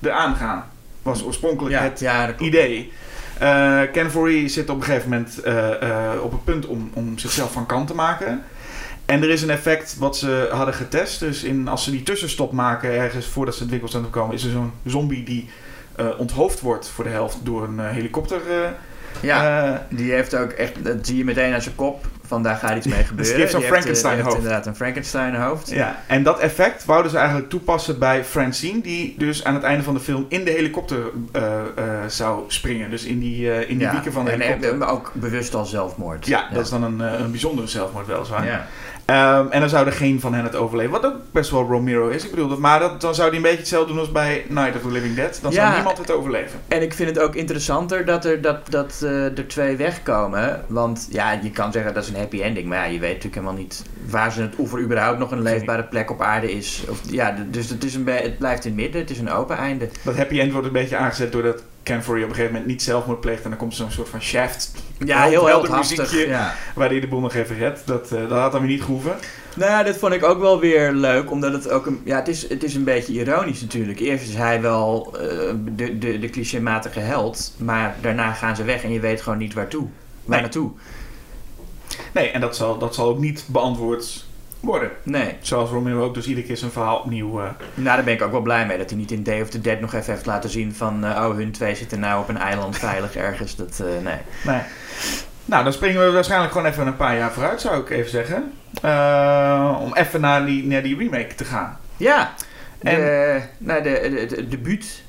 eraan gaan. Was oorspronkelijk Ja, het ja, idee. Eh Ken Foree zit op een gegeven moment eh, eh, op het punt om, om zichzelf van kant te maken. En er is een effect wat ze hadden getest. Dus in, als ze die tussenstop maken ergens voordat ze het winkelcentrum komen, is er zo'n zombie die onthoofd wordt voor de helft door een helikopter. Ja, die heeft ook echt, dat zie je meteen aan zijn kop. Van daar gaat iets (laughs) mee gebeuren. die heeft zo'n Die heeft, eh, Frankenstein heeft hoofd. inderdaad een Frankenstein hoofd. Ja, en dat effect wouden ze eigenlijk toepassen bij Francine, die dus aan het einde van de film in de helikopter eh, eh, zou springen. Dus in die, in die wieken van de en, helikopter. en, maar ook bewust al zelfmoord. ja, dat is dan een, een bijzondere zelfmoord weliswaar. Ja. Ehm, en dan zou er geen van hen het overleven. Wat ook best wel Romero is. Ik bedoel, dat, maar dat, dan zou hij een beetje hetzelfde doen als bij Night of the Living Dead. Dan zou niemand het overleven. En ik vind het ook interessanter dat er, dat, dat, eh, er twee wegkomen. Want ja, je kan zeggen dat is een happy ending. Maar ja, je weet natuurlijk helemaal niet waar ze het, of er überhaupt nog een leefbare plek op aarde is. Of, ja, dus het, is een het blijft in het midden. Het is een open einde. Dat happy end wordt een beetje aangezet doordat Camphor op een gegeven moment niet zelfmoord pleegt. En dan komt zo'n soort van shaft Ja, heel helder muziekje. Ja. waar hij de boel nog even redt. Dat, eh, dat had dan weer niet gehoeven. Nou ja, dat vond ik ook wel weer leuk, omdat het ook een, ja, het is, het is een beetje ironisch natuurlijk. Eerst is hij wel eh, de, de, de clichématige held, maar daarna gaan ze weg en je weet gewoon niet waartoe. Waar Nee. naartoe? Nee, en dat zal, dat zal ook niet beantwoord worden. Nee. Zoals Romero ook dus iedere keer zijn verhaal opnieuw... eh, Nou, daar ben ik ook wel blij mee dat hij niet in Day of the Dead nog even heeft laten zien van, eh, oh, hun twee zitten nou op een eiland (laughs) veilig ergens. Dat, eh, nee. Nee. Nou, dan springen we waarschijnlijk gewoon even een paar jaar vooruit, zou ik even zeggen. Om even naar die, naar die remake te gaan. Ja, En- de, nou, de, de, de debuut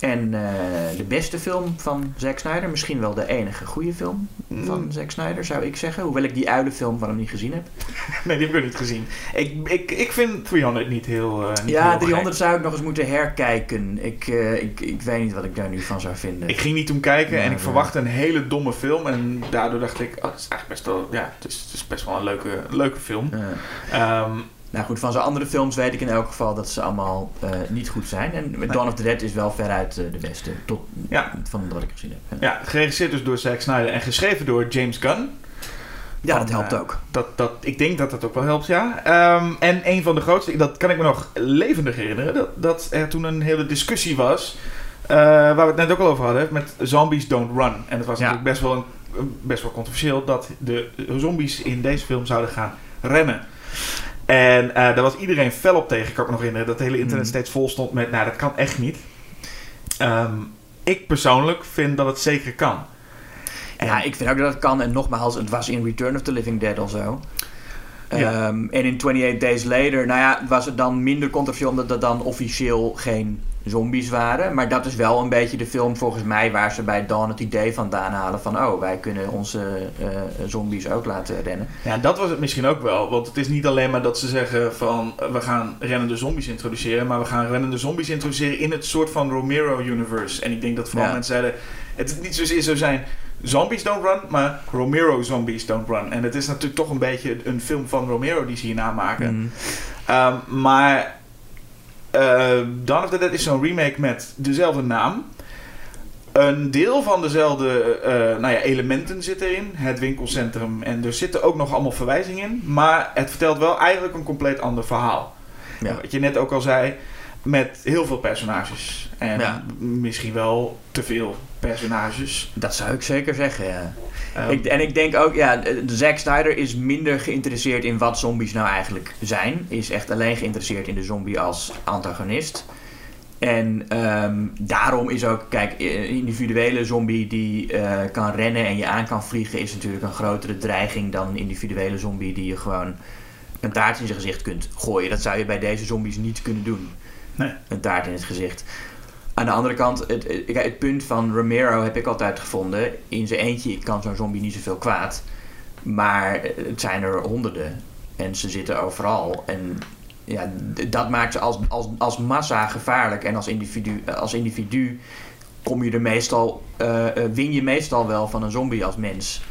en eh, de beste film van Zack Snyder. Misschien wel de enige goede film van Mm. Zack Snyder, zou ik zeggen. Hoewel ik die oude film van hem niet gezien heb. (laughs) Nee, die heb ik niet gezien. Ik, ik, ik vind 300 niet heel niet Ja, heel 300 zou ik nog eens moeten herkijken. Ik, eh, ik, ik weet niet wat ik daar nu van zou vinden. Ik ging niet toen kijken en ik verwachtte een hele domme film. En daardoor dacht ik, oh, het is eigenlijk best wel, ja, het is, het is best wel een leuke, leuke film. Ja. Nou goed, van zijn andere films weet ik in elk geval dat ze allemaal eh, niet goed zijn. En Dawn of the Dead is wel veruit eh, de beste. Tot, Ja. Van wat ik gezien heb. Ja, geregisseerd dus door Zack Snyder en geschreven door James Gunn. Ja, dat helpt eh, ook. Dat, dat, ik denk dat dat ook wel helpt, ja. Ehm, en een van de grootste, dat kan ik me nog levendig herinneren, dat, dat er toen een hele discussie was, waar we het net ook al over hadden, met Zombies Don't Run. En het was Ja. natuurlijk best wel, een, best wel controversieel dat de zombies in deze film zouden gaan rennen. En eh, daar was iedereen fel op tegen, kan ik me nog herinneren, dat het hele internet Mhm. steeds vol stond met, nou dat kan echt niet. Ehm, ik persoonlijk vind dat het zeker kan. Ja, ik vind ook dat het kan. En nogmaals, het was in Return of the Living Dead al zo. Ja. Ehm, en in 28 Days Later, nou ja, was het dan minder controversieel omdat er dan officieel geen zombies waren. Maar dat is wel een beetje de film volgens mij waar ze bij Dawn het idee vandaan halen van... oh, wij kunnen onze eh, zombies ook laten rennen. Ja, dat was het misschien ook wel. Want het is niet alleen maar dat ze zeggen van eh, we gaan rennende zombies introduceren, maar we gaan rennende zombies introduceren in het soort van Romero-universe. En ik denk dat vooral Ja. mensen zeiden, het niet zozeer zo zijn zombies don't run, maar Romero zombies don't run. En het is natuurlijk toch een beetje een film van Romero die ze hier namaken. Mm. Ehm, maar eh Dawn of the Dead is zo'n remake met dezelfde naam. Een deel van dezelfde eh, nou ja, elementen zit erin. Het winkelcentrum. En er zitten ook nog allemaal verwijzingen in. Maar het vertelt wel eigenlijk een compleet ander verhaal. Ja. Wat je net ook al zei. Met heel veel personages. En Ja. misschien wel te veel personages. Dat zou ik zeker zeggen, ja. Ehm, Ik, en ik denk ook, ja, de Zack Snyder is minder geïnteresseerd in wat zombies nou eigenlijk zijn. Is echt alleen geïnteresseerd in de zombie als antagonist. En ehm, daarom is ook, kijk, een individuele zombie die eh, kan rennen en je aan kan vliegen, is natuurlijk een grotere dreiging dan een individuele zombie die je gewoon een taart in zijn gezicht kunt gooien. Dat zou je bij deze zombies niet kunnen doen. Nee. Een taart in het gezicht. Aan de andere kant, het, het, punt van Romero heb ik altijd gevonden. In zijn eentje kan zo'n zombie niet zoveel kwaad. Maar het zijn er honderden. En ze zitten overal. En ja, dat maakt ze als, als, als massa gevaarlijk. En als individu, als individu kom je er meestal, eh, eh, win je meestal wel van een zombie als mens.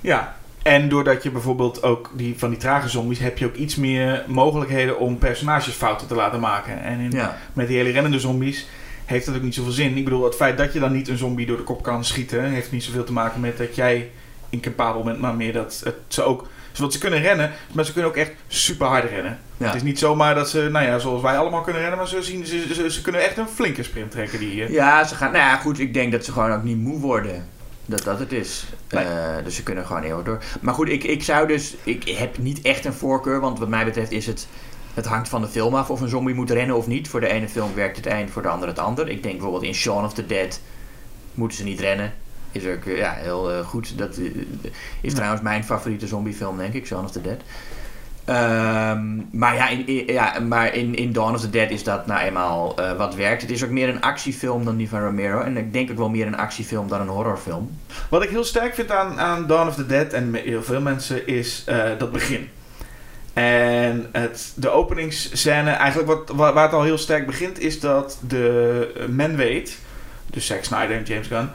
Ja, en doordat je bijvoorbeeld ook die, van die trage zombies... heb je ook iets meer mogelijkheden om personagesfouten te laten maken. En in, Ja. met die hele rennende zombies heeft dat ook niet zoveel zin. Ik bedoel, het feit dat je dan niet een zombie door de kop kan schieten... heeft niet zoveel te maken met dat jij incapabel bent... maar meer dat het, ze ook... Want ze kunnen rennen, maar ze kunnen ook echt super hard rennen. Ja. Het is niet zomaar dat ze, nou ja, zoals wij allemaal kunnen rennen... maar ze, zien, ze, ze, ze kunnen echt een flinke sprint trekken. Die, eh, Ja, ze gaan. Nou ja, goed, ik denk dat ze gewoon ook niet moe worden. Dat dat het is. Nee. Eh, dus ze kunnen gewoon heel door. Maar goed, ik, ik zou dus. Ik heb niet echt een voorkeur, want wat mij betreft is het. Het hangt van de film af of een zombie moet rennen of niet. Voor de ene film werkt het een, voor de andere het ander. Ik denk bijvoorbeeld in Shaun of the Dead moeten ze niet rennen. is ook eh, ja, heel eh, goed. Dat eh, is trouwens mijn favoriete zombiefilm, denk ik, Shaun of the Dead. Ehm, maar ja, in, in- ja, maar in, in Dawn of the Dead is dat nou eenmaal wat werkt. Het is ook meer een actiefilm dan die van Romero. En ik denk ook wel meer een actiefilm dan een horrorfilm. Wat ik heel sterk vind aan, aan Dawn of the Dead en heel veel mensen is dat begin. En het, de openingsscène, eigenlijk wat, waar, waar het al heel sterk begint, is dat de eh, men weet, dus Zack Snyder en James Gunn,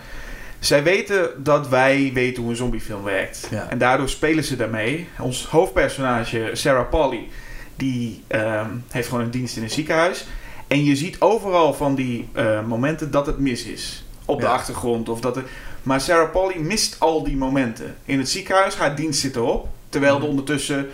zij weten dat wij weten hoe een zombiefilm werkt. Ja. En daardoor spelen ze daarmee. Ons hoofdpersonage, Sarah Polly, die ehm, heeft gewoon een dienst in een ziekenhuis. En je ziet overal van die eh, momenten dat het mis is. Op de achtergrond. Of dat er, maar Sarah Polly mist al die momenten. In het ziekenhuis, haar dienst zit erop. Terwijl er Mhm. ondertussen,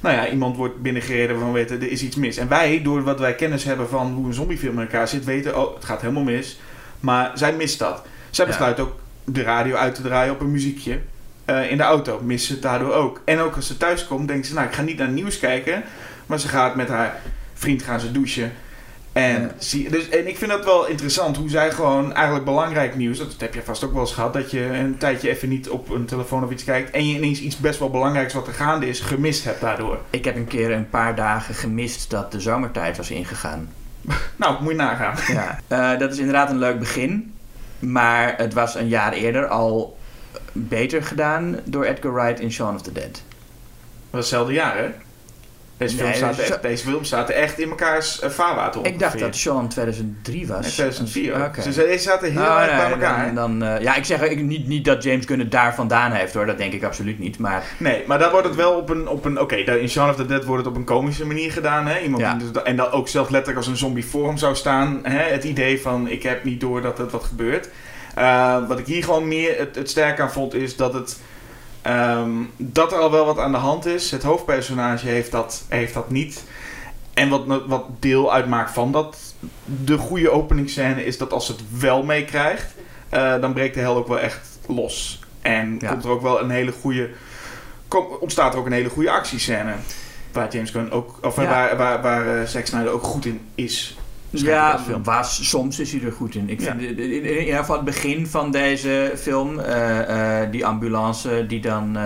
nou ja, iemand wordt binnengereden waarvan we weten, er is iets mis. En wij, door wat wij kennis hebben van hoe een zombiefilm in elkaar zit, weten, oh, het gaat helemaal mis. Maar zij mist dat. Zij Ja. besluit ook de radio uit te draaien op een muziekje. Eh, in de auto mist ze het daardoor ook. En ook als ze thuis komt, denkt ze, nou, ik ga niet naar het nieuws kijken. Maar ze gaat met haar vriend gaan ze douchen. En, Ja. zie, dus, en ik vind dat wel interessant hoe zij gewoon eigenlijk belangrijk nieuws, dat heb je vast ook wel eens gehad, dat je een tijdje even niet op een telefoon of iets kijkt en je ineens iets best wel belangrijks wat er gaande is gemist hebt daardoor. Ik heb een keer een paar dagen gemist dat de zomertijd was ingegaan. (laughs) Nou, moet je nagaan. (laughs) Ja, eh, dat is inderdaad een leuk begin. Maar het was een jaar eerder al beter gedaan door Edgar Wright in Shaun of the Dead. Dat was hetzelfde jaar, hè? Deze Nee, films zaten, echt, deze films zaten echt in mekaars eh, vaarwater Ik dacht dat Shaun 2003 was. Nee, 2004 ook. Oké. Dus deze zaten heel Oh, erg bij elkaar. Dan, dan, eh, ja, ik zeg ik, niet, niet dat James Gunn het daar vandaan heeft hoor, dat denk ik absoluut niet. Maar Nee, maar daar wordt het wel op een... Op een Oké, in Shaun of the Dead wordt het op een komische manier gedaan. Hè? Iemand Ja. die dus- en dan ook zelf letterlijk als een zombie voor hem zou staan. Hè? Het idee van, ik heb niet door dat het wat gebeurt. Eh, wat ik hier gewoon meer het, het sterk aan vond, is dat het... ehm, dat er al wel wat aan de hand is. Het hoofdpersonage heeft dat, heeft dat niet. En wat, wat deel uitmaakt van dat... De goede openingsscène is dat als het wel meekrijgt... eh, dan breekt de hel ook wel echt los. En Ja. komt er ook wel een hele goede kom, ontstaat er ook een hele goede actiescène. Waar James Gunn ook, of Ja. waar, waar, waar eh, Zack Snyder ook goed in is. Ja, film. was, soms is hij er goed in. Ik Ja. vind in, in, in ieder geval het begin van deze film, eh, eh, die ambulance die dan... eh,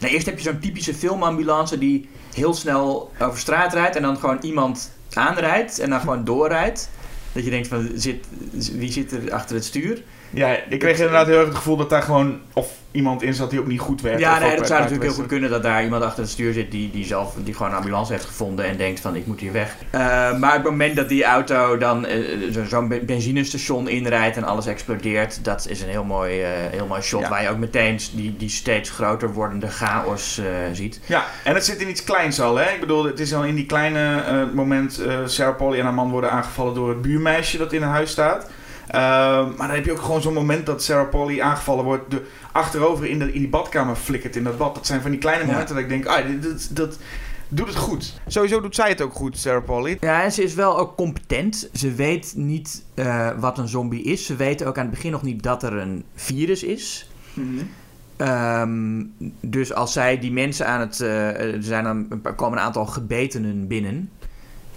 nou, eerst heb je zo'n typische filmambulance die heel snel over straat rijdt en dan gewoon iemand aanrijdt en dan gewoon doorrijdt. Dat je denkt van, zit, wie zit er achter het stuur? Ja, ik kreeg inderdaad heel erg het gevoel dat daar gewoon of iemand in zat die ook niet goed werkte. Ja, nee, dat zou natuurlijk heel goed kunnen dat daar iemand achter het stuur zit die, die zelf die gewoon een ambulance heeft gevonden en denkt van ik moet hier weg. Eh, maar het moment dat die auto dan eh, zo- zo'n be- benzinestation inrijdt en alles explodeert, dat is een heel mooi, eh, heel mooi shot Ja. waar je ook meteen die, die steeds groter wordende chaos eh, ziet. Ja, en het zit in iets kleins al. Hè? Ik bedoel, het is al in die kleine eh, moment... eh Sarah Polly en haar man worden aangevallen door het buurmeisje dat in een huis staat. Ehm, maar dan heb je ook gewoon zo'n moment dat Sarah Polly aangevallen wordt... De, achterover in, de, in die badkamer flikkert in dat bad. Dat zijn van die kleine Ja. momenten dat ik denk... Ah, dit, dat, dat doet het goed. Sowieso doet zij het ook goed, Sarah Polly. Ja, en ze is wel ook competent. Ze weet niet eh, wat een zombie is. Ze weet ook aan het begin nog niet dat er een virus is. Ehm, dus als zij die mensen aan het. eh, er zijn dan een paar, komen een aantal gebetenen binnen.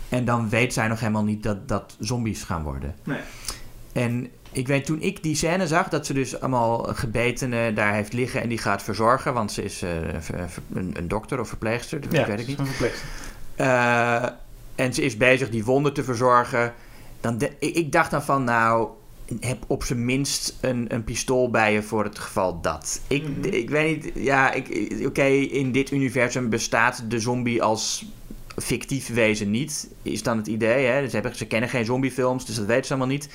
En dan weet zij nog helemaal niet dat dat zombies gaan worden. Nee. En ik weet toen ik die scène zag, dat ze dus allemaal gebetenen daar heeft liggen en die gaat verzorgen. Want ze is eh, een, een dokter of verpleegster, dat weet ik niet. Een verpleegster. Eh, en ze is bezig die wonden te verzorgen. Dan de- ik dacht dan van, nou, heb op zijn minst een, een pistool bij je voor het geval dat. Ik, Mhm. ik weet niet, ja, oké, in dit universum bestaat de zombie als fictief wezen niet, is dan het idee. Hè? Ze, hebben, ze kennen geen zombiefilms, dus dat weten ze allemaal niet.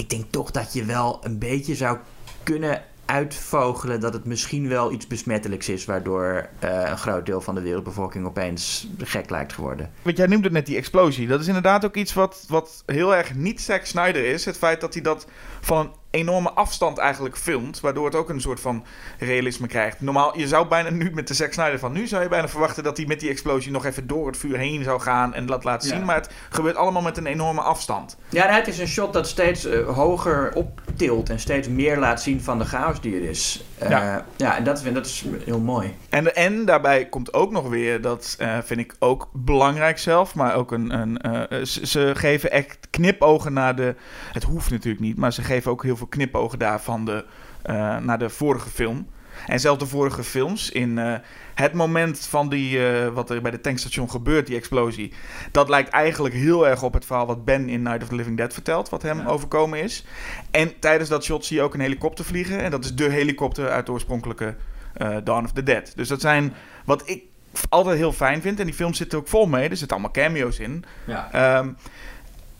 Ik denk toch dat je wel een beetje zou kunnen uitvogelen dat het misschien wel iets besmettelijks is, waardoor eh, een groot deel van de wereldbevolking opeens gek lijkt geworden. Want jij noemde net die explosie. Dat is inderdaad ook iets wat, wat heel erg niet Zack Snyder is. Het feit dat hij dat van een enorme afstand eigenlijk filmt. Waardoor het ook een soort van realisme krijgt. Normaal, je zou bijna nu met de Zack Snyder van nu... zou je bijna verwachten dat hij met die explosie nog even door het vuur heen zou gaan... en dat laten Ja. zien. Maar het gebeurt allemaal met een enorme afstand. Ja, het is een shot dat steeds eh, hoger optilt en steeds meer laat zien van de chaos die er is. Eh, Ja. ja. en dat, vind- dat is heel mooi. En, en daarbij komt ook nog weer, dat eh, vind ik ook belangrijk zelf, maar ook een. een ze, ze geven echt knipogen naar de. Het hoeft natuurlijk niet, maar ze geven ook heel veel veel knipogen daar van de, eh, naar de vorige film. En zelfs de vorige films, in eh, het moment van die, eh, wat er bij de tankstation gebeurt, die explosie, dat lijkt eigenlijk heel erg op het verhaal wat Ben in Night of the Living Dead vertelt, wat hem overkomen is. En tijdens dat shot zie je ook een helikopter vliegen. En dat is de helikopter uit de oorspronkelijke Dawn of the Dead. Dus dat zijn wat ik altijd heel fijn vind. En die film zit er ook vol mee. Er zitten allemaal cameo's in. Ja. Ehm,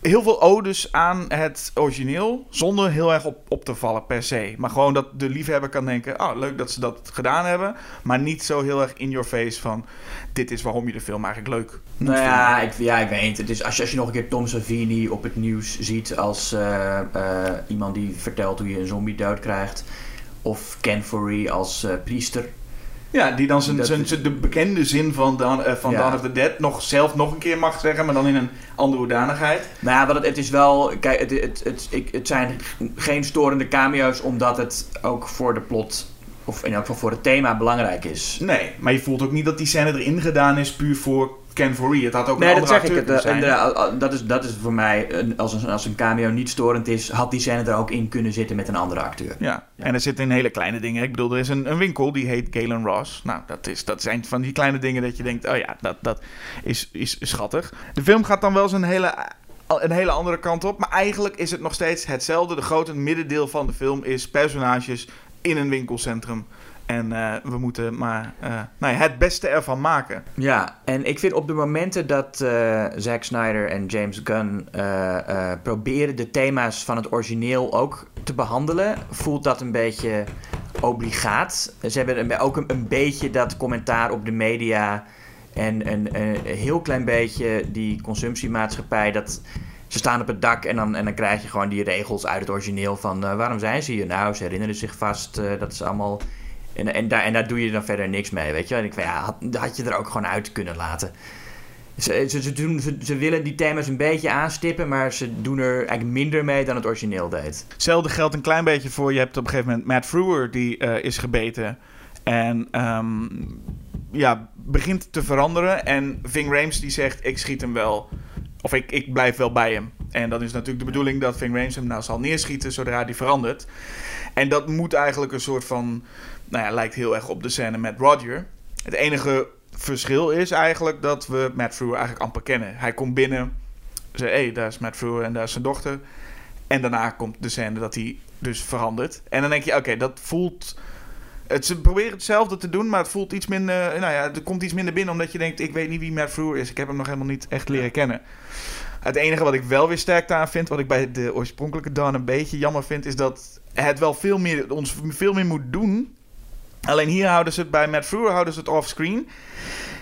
heel veel odes aan het origineel, zonder heel erg op, op te vallen per se. Maar gewoon dat de liefhebber kan denken, oh leuk dat ze dat gedaan hebben. Maar niet zo heel erg in your face van, dit is waarom je de film eigenlijk leuk moet Nou vinden. ja, ik, ja, ik weet. Het is, als, je, als je nog een keer Tom Savini op het nieuws ziet als eh, eh, iemand die vertelt hoe je een zombie doodkrijgt. Of Ken Foree als eh, priester. Ja, die dan zijn, zijn, de bekende zin van, Dawn, eh, van Ja. Dawn of the Dead nog zelf nog een keer mag zeggen, maar dan in een andere hoedanigheid. Nou ja, wat het, het is wel... Kijk, het, het, het, ik, het zijn geen storende cameo's omdat het ook voor de plot... Of in elk geval voor het thema belangrijk is. Nee, maar je voelt ook niet dat die scène erin gedaan is puur voor Ken Foree. Het had ook Nee, een dat andere acteur kunnen eh, zijn. inderdaad, dat, is, dat is voor mij, een- als een, als een cameo niet storend is, had die scène er ook in kunnen zitten met een andere acteur. Ja, en er zitten hele kleine dingen. Ik bedoel, er is een, een winkel die heet Galen Ross. Nou, dat, is, dat zijn van die kleine dingen dat je denkt, oh ja, dat, dat is, is schattig. De film gaat dan wel eens een hele, een hele andere kant op. Maar eigenlijk is het nog steeds hetzelfde. De grote middendeel van de film is personages in een winkelcentrum. En eh, we moeten maar eh, nou ja, het beste ervan maken. Ja, en ik vind op de momenten dat eh, Zack Snyder en James Gunn proberen de thema's van het origineel ook te behandelen, voelt dat een beetje obligaat. Ze hebben ook een, beetje dat commentaar op de media en een, heel klein beetje die consumptiemaatschappij. Dat ze staan op het dak en dan, en dan krijg je gewoon die regels uit het origineel van waarom zijn ze hier? Nou, ze herinneren zich vast dat is allemaal. En, en, daar, en daar doe je dan verder niks mee, weet je. En ik ja, had, had je er ook gewoon uit kunnen laten. Ze, ze, ze, doen, ze, ze willen die thema's een beetje aanstippen, maar ze doen er eigenlijk minder mee dan het origineel deed. Hetzelfde geldt een klein beetje voor. Je hebt op een gegeven moment Matt Frewer die eh, is gebeten. En ehm, ja, begint te veranderen. En Ving Rhames die zegt: Ik schiet hem wel. Of ik, ik blijf wel bij hem. En dan is natuurlijk de bedoeling dat Ving Rhames hem nou zal neerschieten zodra hij verandert. En dat moet eigenlijk een soort van. Nou ja, lijkt heel erg op de scène met Roger. Het enige verschil is eigenlijk dat we Matt Frewer eigenlijk amper kennen. Hij komt binnen, zegt: Hé, hey, daar is Matt Frewer en daar is zijn dochter. En daarna komt de scène dat hij dus verandert. En dan denk je, oké, dat voelt... Het, ze proberen hetzelfde te doen, maar het voelt iets minder... Nou ja, er komt iets minder binnen omdat je denkt... Ik weet niet wie Matt Frewer is. Ik heb hem nog helemaal niet echt leren kennen. Het enige wat ik wel weer sterk aan vind... Wat ik bij de oorspronkelijke Dawn een beetje jammer vind... Is dat het wel veel meer, ons veel meer moet doen... Alleen hier houden ze het bij Matt Frewer houden ze het offscreen.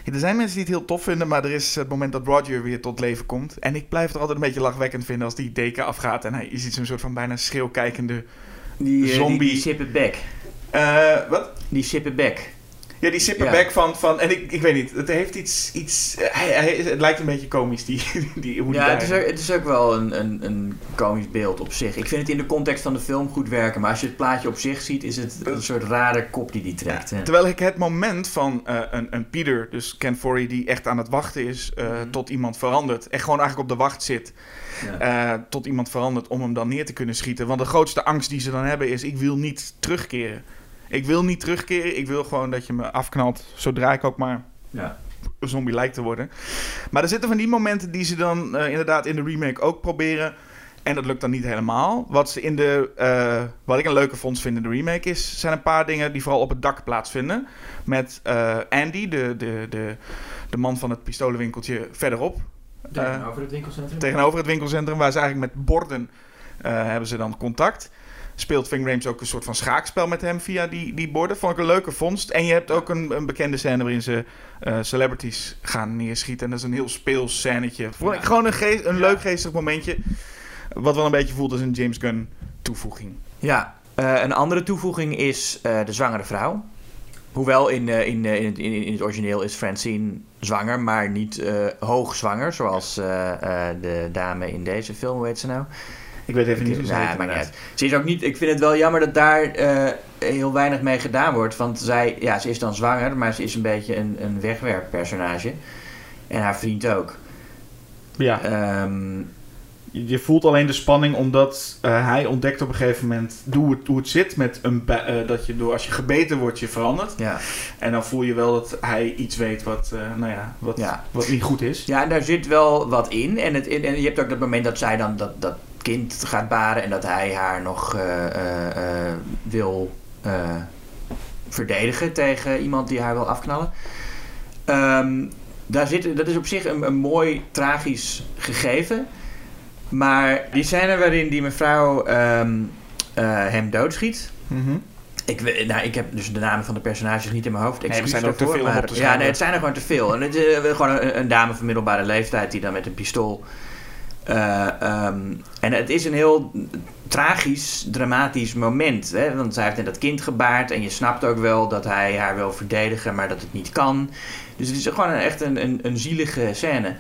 Er zijn mensen die het heel tof vinden, maar er is het moment dat Roger weer tot leven komt. En ik blijf het altijd een beetje lachwekkend vinden als die deken afgaat en hij je ziet zo'n soort van bijna schreeuwkijkende... Die, eh, Zombie. die, die sippen back. Eh, wat? Die sippen back. Ja, die sipperback van, van... En ik, ik weet niet, het heeft iets... iets hij, hij, het lijkt een beetje komisch, die, (laughs) die, hoe die Ja, het is, ook, het is ook wel een, een, een komisch beeld op zich. Ik vind het in de context van de film goed werken, maar als je het plaatje op zich ziet, is het een soort rare kop die die trekt. hè. Terwijl ik het moment van eh, een, een Peter, dus Ken Forey, die echt aan het wachten is eh, tot iemand verandert. En gewoon eigenlijk op de wacht zit. Ja. eh, tot iemand verandert om hem dan neer te kunnen schieten. Want de grootste angst die ze dan hebben is: ik wil niet terugkeren. Ik wil niet terugkeren. Ik wil gewoon dat je me afknalt. Zodra ik ook maar Ja. een zombie lijkt te worden. Maar er zitten van die momenten die ze dan eh, inderdaad in de remake ook proberen. En dat lukt dan niet helemaal. Wat, ze in de, eh, wat ik een leuke vondst vind in de remake is... zijn een paar dingen die vooral op het dak plaatsvinden. Met eh, Andy, de, de, de, de man van het pistolenwinkeltje verderop. Tegenover het winkelcentrum? Tegenover het winkelcentrum, waar ze eigenlijk met borden hebben ze dan contact. Speelt Ving Rhames ook een soort van schaakspel met hem via die, die borden. Vond ik een leuke vondst. En je hebt ook een, een bekende scène waarin ze eh, celebrities gaan neerschieten. En dat is een heel speels scènetje. Vond ik gewoon een, geest, een leuk geestig momentje. Wat wel een beetje voelt als een James Gunn toevoeging. Ja, eh, een andere toevoeging is eh, de zwangere vrouw. Hoewel in, in, in, het, in, in het origineel is Francine zwanger, maar niet eh hoogzwanger, zoals de dame in deze film, hoe heet ze nou? Ik weet even niet hoe ze Nou, heet, maakt niet uit. Ze is ook niet, ik vind het wel jammer dat daar eh, heel weinig mee gedaan wordt. Want zij, ja, ze is dan zwanger, maar ze is een beetje een, een wegwerppersonage. En haar vriend ook. Ja. Ehm, Je, voelt alleen de spanning omdat eh, hij ontdekt op een gegeven moment hoe het, hoe het zit met een eh, dat je door als je gebeten wordt je verandert. Ja. En dan voel je wel dat hij iets weet wat, nou ja, wat, Ja. wat niet goed is. Ja, en daar zit wel wat in. En, het, en je hebt ook dat moment dat zij dan dat, dat kind gaat baren en dat hij haar nog eh, eh, eh, wil verdedigen tegen iemand die haar wil afknallen. Ehm, daar zit, dat is op zich een, een mooi tragisch gegeven. Maar die scène waarin die mevrouw ehm, eh, hem doodschiet. Mhm. Ik, we- nou, ik heb dus de namen van de personages niet in mijn hoofd. Excuus zijn ook te veel maar- Ja, nee, het zijn er gewoon te veel. En het is gewoon een, een dame van middelbare leeftijd die dan met een pistool. Eh, ehm, en het is een heel tragisch, dramatisch moment. Hè? Want zij heeft net dat kind gebaard. En je snapt ook wel dat hij haar wil verdedigen, maar dat het niet kan. Dus het is gewoon een, echt een, een, een zielige scène.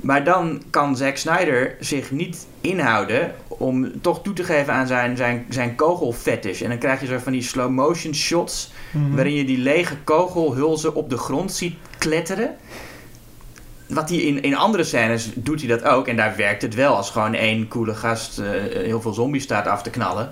Maar dan kan Zack Snyder zich niet inhouden om toch toe te geven aan zijn, zijn, zijn kogelfetish. En dan krijg je zo van die slow motion shots Mhm. waarin je die lege kogelhulzen op de grond ziet kletteren. Wat hij in, in andere scènes doet hij dat ook. En daar werkt het wel. Als gewoon één coole gast eh, heel veel zombies staat af te knallen.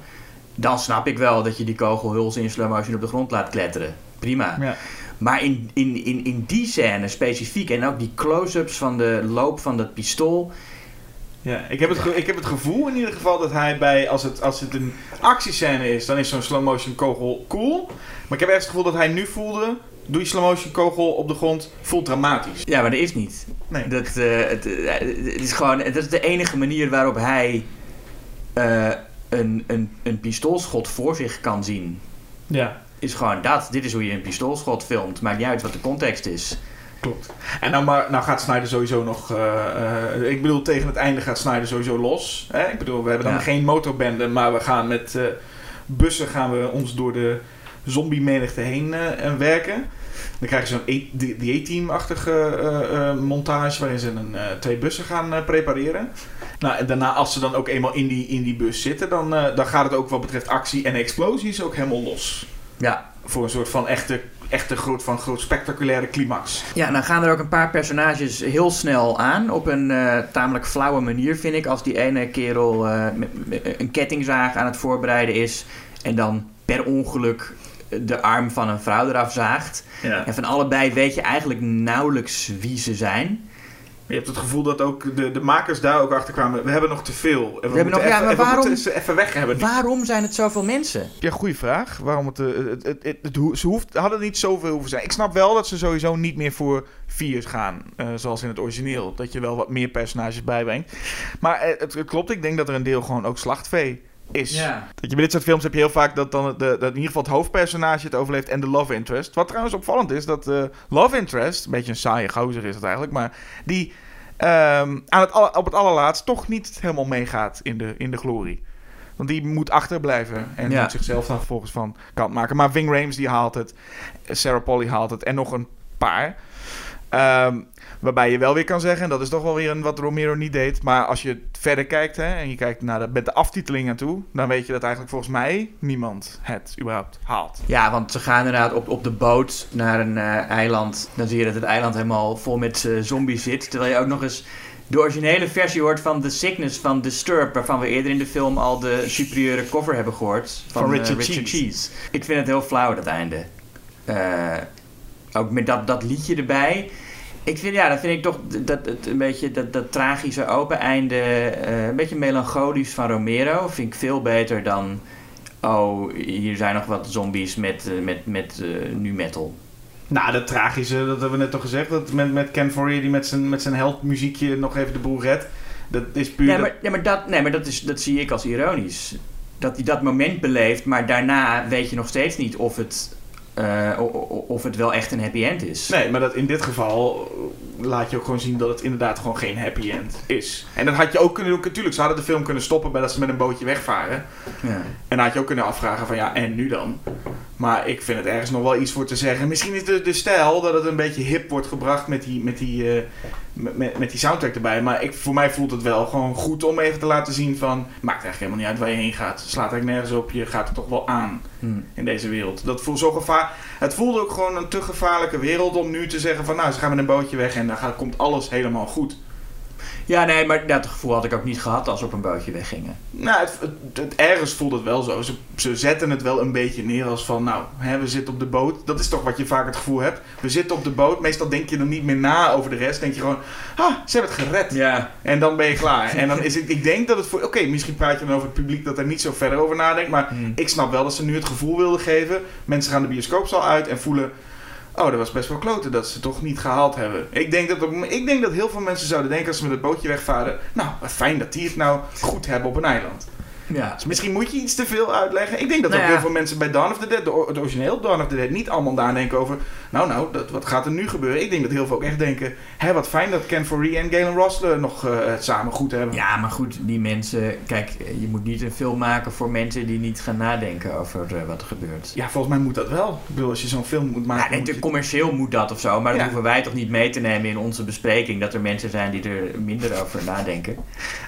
Dan snap ik wel dat je die kogelhulzen in slow motion op de grond laat kletteren. Prima. Ja. Maar in, in, in, in die scène specifiek. En ook die close-ups van de loop van dat pistool. Ja, ik heb, het ik heb het gevoel in ieder geval dat hij bij, als het, als het een actiescène is, dan is zo'n slow motion kogel cool. Maar ik heb echt het gevoel dat hij nu voelde, doe je slow motion kogel op de grond, voelt dramatisch. Ja, maar dat is niet. Nee. Dat, eh, het, eh, het is gewoon, dat is de enige manier waarop hij eh, een, een, een pistoolschot voor zich kan zien. Ja, Is gewoon dat. Dit is hoe je een pistoolschot filmt. Maakt niet uit wat de context is. klopt. En nou, maar, nou gaat Snyder sowieso nog, eh, eh, ik bedoel tegen het einde gaat Snyder sowieso los. Hè? Ik bedoel, we hebben dan Ja. geen motorbende, maar we gaan met eh, bussen gaan we ons door de zombie menigte heen eh, en werken. Dan krijg je zo'n A- die A-team-achtige eh, eh, montage waarin ze een, eh, twee bussen gaan eh, prepareren. Nou, en daarna, als ze dan ook eenmaal in die, in die bus zitten, dan, eh, dan gaat het ook wat betreft actie en explosies ook helemaal los. Ja. Voor een soort van echte, echte groot, van groot spectaculaire climax. Ja, dan gaan er ook een paar personages heel snel aan. Op een eh, tamelijk flauwe manier, vind ik. Als die ene kerel eh, met, met een kettingzaag aan het voorbereiden is. En dan per ongeluk de arm van een vrouw eraf zaagt. Ja. En van allebei weet je eigenlijk nauwelijks wie ze zijn. Je hebt het gevoel dat ook de, de makers daar ook achter kwamen. We hebben nog te veel. En We, hebben nog- ja, even, maar we waarom- moeten ze even weg hebben. Waarom zijn het zoveel mensen? Ja, goede vraag. Waarom het, eh, het, het, het, het ze hoeft, hadden niet zoveel hoeven zijn. Ik snap wel dat ze sowieso niet meer voor vier gaan, eh, zoals in het origineel. Dat je wel wat meer personages bijbrengt. Maar eh, het, het klopt, ik denk dat er een deel gewoon ook slachtvee is. Ja. Dat je bij dit soort films heb je heel vaak dat dan de, dat in ieder geval het hoofdpersonage het overleeft en de love interest. Wat trouwens opvallend is, dat de love interest, een beetje een saaie gozer is het eigenlijk, maar die ehm, aan het, op het allerlaatst toch niet helemaal meegaat in de, in de glorie. Want die moet achterblijven en Ja. moet zichzelf dan vervolgens van kant maken. Maar Ving Rhames die haalt het, Sarah Polly haalt het en nog een paar. Ehm, waarbij je wel weer kan zeggen, en dat is toch wel weer een wat Romero niet deed. Maar als je verder kijkt hè, en je kijkt naar de, met de aftiteling naartoe, dan weet je dat eigenlijk volgens mij niemand het überhaupt haalt. Ja, want ze gaan inderdaad op, op de boot naar een eh, eiland. Dan zie je dat het eiland helemaal vol met eh, zombies zit. Terwijl je ook nog eens de originele versie hoort van The Sickness van Disturbed. Waarvan we eerder in de film al de superieure cover hebben gehoord. Van, Van eh, Richard Richard Cheese. Cheese. Ik vind het heel flauw, dat einde. Ook met dat, dat liedje erbij. Ik vind, ja, dat vind ik toch dat, het een beetje dat, dat tragische open einde. eh, een beetje melancholisch van Romero. Vind ik veel beter dan. Oh, hier zijn nog wat zombies met, eh, met, met eh, nu metal. Nou, dat tragische, dat hebben we net toch gezegd. Dat met, met Ken die met zijn, met zijn heldmuziekje nog even de boel redt. Dat is puur... Ja, dat- maar, ja, maar, dat, nee, maar dat, is, dat zie ik als ironisch. Dat hij dat moment beleeft, maar daarna weet je nog steeds niet of het, eh, of het wel echt een happy end is. Nee, maar dat in dit geval laat je ook gewoon zien dat het inderdaad gewoon geen happy end is. En dat had je ook kunnen doen. Natuurlijk, ze hadden de film kunnen stoppen bij dat ze met een bootje wegvaren. Ja. En dan had je ook kunnen afvragen van ja, en nu dan? Maar ik vind het ergens nog wel iets voor te zeggen. Misschien is de, de stijl dat het een beetje hip wordt gebracht met die, met die, eh, met, met, die soundtrack erbij. Maar ik, voor mij voelt het wel gewoon goed om even te laten zien van... Maakt eigenlijk helemaal niet uit waar je heen gaat. Slaat eigenlijk nergens op. Je gaat er toch wel aan Hm. in deze wereld. Dat voelt zo gevaar. Het voelde ook gewoon een te gevaarlijke wereld om nu te zeggen van... Nou, ze gaan met een bootje weg en dan gaat, komt alles helemaal goed. Ja, nee, maar dat gevoel had ik ook niet gehad als ze op een bootje weggingen. Nou, het, het, het- ergens voelt het wel zo. Ze, ze zetten het wel een beetje neer als van, nou, hè, we zitten op de boot. Dat is toch wat je vaak het gevoel hebt. We zitten op de boot. Meestal denk je er niet meer na over de rest. Denk je gewoon, ah, ze hebben het gered. Ja. En dan ben je klaar. En dan is het, ik denk dat het voor, oké, misschien praat je dan over het publiek dat er niet zo verder over nadenkt. Maar Hmm. ik snap wel dat ze nu het gevoel wilden geven. Mensen gaan de bioscoopzaal uit en voelen, oh, dat was best wel kloten dat ze toch niet gehaald hebben. Ik denk dat, ik denk dat heel veel mensen zouden denken als ze met het bootje wegvaren. Nou, fijn dat die het nou goed hebben op een eiland. Ja. Dus misschien moet je iets te veel uitleggen. Ik denk dat Nou ook ja. heel veel mensen bij Dawn of the Dead, de, het origineel Dawn of the Dead, niet allemaal nadenken over. Nou, nou, dat, wat gaat er nu gebeuren? Ik denk dat heel veel ook echt denken. Hé, wat fijn dat Ken Foree en Galen Ross eh, nog eh, het samen goed hebben. Ja, maar goed, die mensen... Kijk, je moet niet een film maken voor mensen die niet gaan nadenken over eh, wat er gebeurt. Ja, volgens mij moet dat wel. Ik bedoel, als je zo'n film moet maken. Ja, moet je- commercieel moet dat of zo, maar dat hoeven wij toch niet mee te nemen in onze bespreking. Dat er mensen zijn die er minder over nadenken.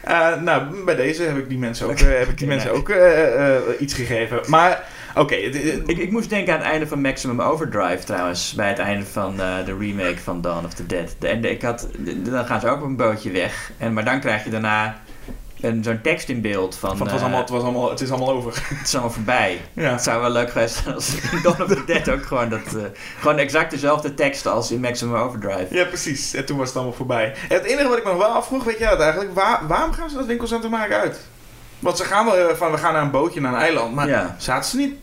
Eh, nou, bij deze heb ik die mensen ook. Heb ik die mensen ook eh, eh, iets gegeven. Maar, oké. Ik, ik moest denken aan het einde van Maximum Overdrive trouwens. Bij het einde van eh, de remake van Dawn of the Dead. De, ik had, de- dan gaan ze ook op een bootje weg. En, maar dan krijg je daarna een, zo'n tekst in beeld van... van, het, was allemaal, het, was allemaal, het is allemaal over. het is allemaal voorbij. ja. Het zou wel leuk geweest zijn als in Dawn of the Dead ook gewoon dat... gewoon exact dezelfde tekst als in Maximum Overdrive. Ja, precies. En toen was het allemaal voorbij. En het enige wat ik me nog wel afvroeg, weet je dat eigenlijk? Waar, waarom gaan ze dat winkelcentrum maken uit? Want ze gaan wel eh, van, we gaan naar een bootje, naar een eiland. Maar Ja. zaten ze niet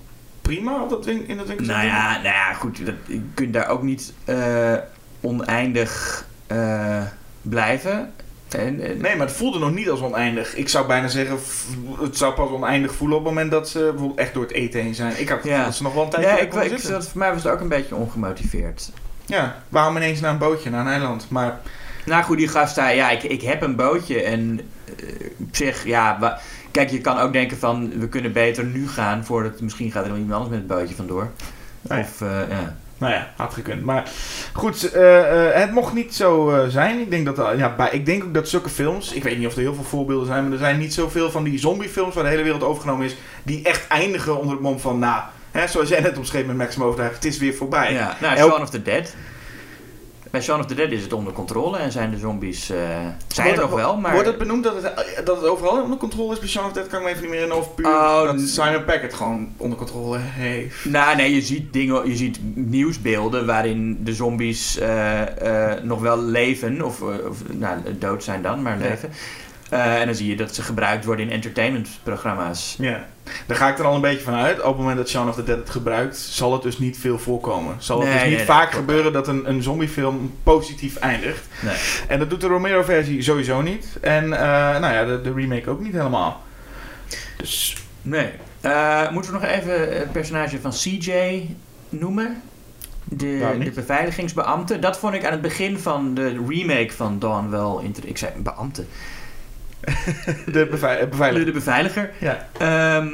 prima op dat in dat winkelcentrum? Nou ja, nou ja goed. Dat, je kunt daar ook niet eh, oneindig eh, blijven. En, en- Nee, maar het voelde nog niet als oneindig. Ik zou bijna zeggen, het zou pas oneindig voelen op het moment dat ze bijvoorbeeld echt door het eten heen zijn. Ik had Ja. dat ze nog wel een tijdje Ja, ik, ik, dat, voor mij was het ook een beetje ongemotiveerd. Ja, waarom ineens naar een bootje, naar een eiland? Maar Nou goed, die gast daar, ja, ik, ik heb een bootje en eh, op zich, ja, wa- kijk, je kan ook denken van, we kunnen beter nu gaan voordat, misschien gaat er nog iemand anders met het bootje vandoor. Nee. Of, eh, ja. Nou ja, had gekund. Maar goed, eh, eh, het mocht niet zo zijn. Ik denk, dat, ja, bij, ik denk ook dat zulke films, ik weet niet of er heel veel voorbeelden zijn, maar er zijn niet zoveel van die zombiefilms waar de hele wereld overgenomen is, die echt eindigen onder het mom van, nou, hè, zoals jij net omschreef met Maximum Overdrive, het is weer voorbij. ja. Nou, Shaun of the Dead. Bij Shaun of the Dead is het onder controle en zijn de zombies, eh, zijn Wordt er nog het- wel, maar... Wordt het benoemd dat het, eh, dat het overal onder controle is bij Shaun of the Dead? Kan ik me even niet meer herinneren. Of puur Oh, dat Simon Peck het gewoon onder controle heeft. Nou, nee, je ziet dingen, je ziet nieuwsbeelden waarin de zombies eh, nog wel leven, of, of nou, dood zijn dan, maar Ja. Eh, en dan zie je dat ze gebruikt worden in entertainmentprogramma's. Ja, daar ga ik er al een beetje van uit. Op het moment dat Shaun of the Dead het gebruikt, zal het dus niet veel voorkomen. Zal het Nee, dus niet nee, vaak gebeuren dat een, een zombiefilm positief eindigt. Nee. En dat doet de Romero-versie sowieso niet. En eh, nou ja, de, de remake ook niet helemaal. Dus nee. Eh, moeten we nog even het personage van CJ noemen? De, de beveiligingsbeambte. Dat vond ik aan het begin van de remake van Dawn wel... inter- Ik zei beambte. (laughs) de bevei- De, beveiliger. de beveiliger. Ja. Ehm,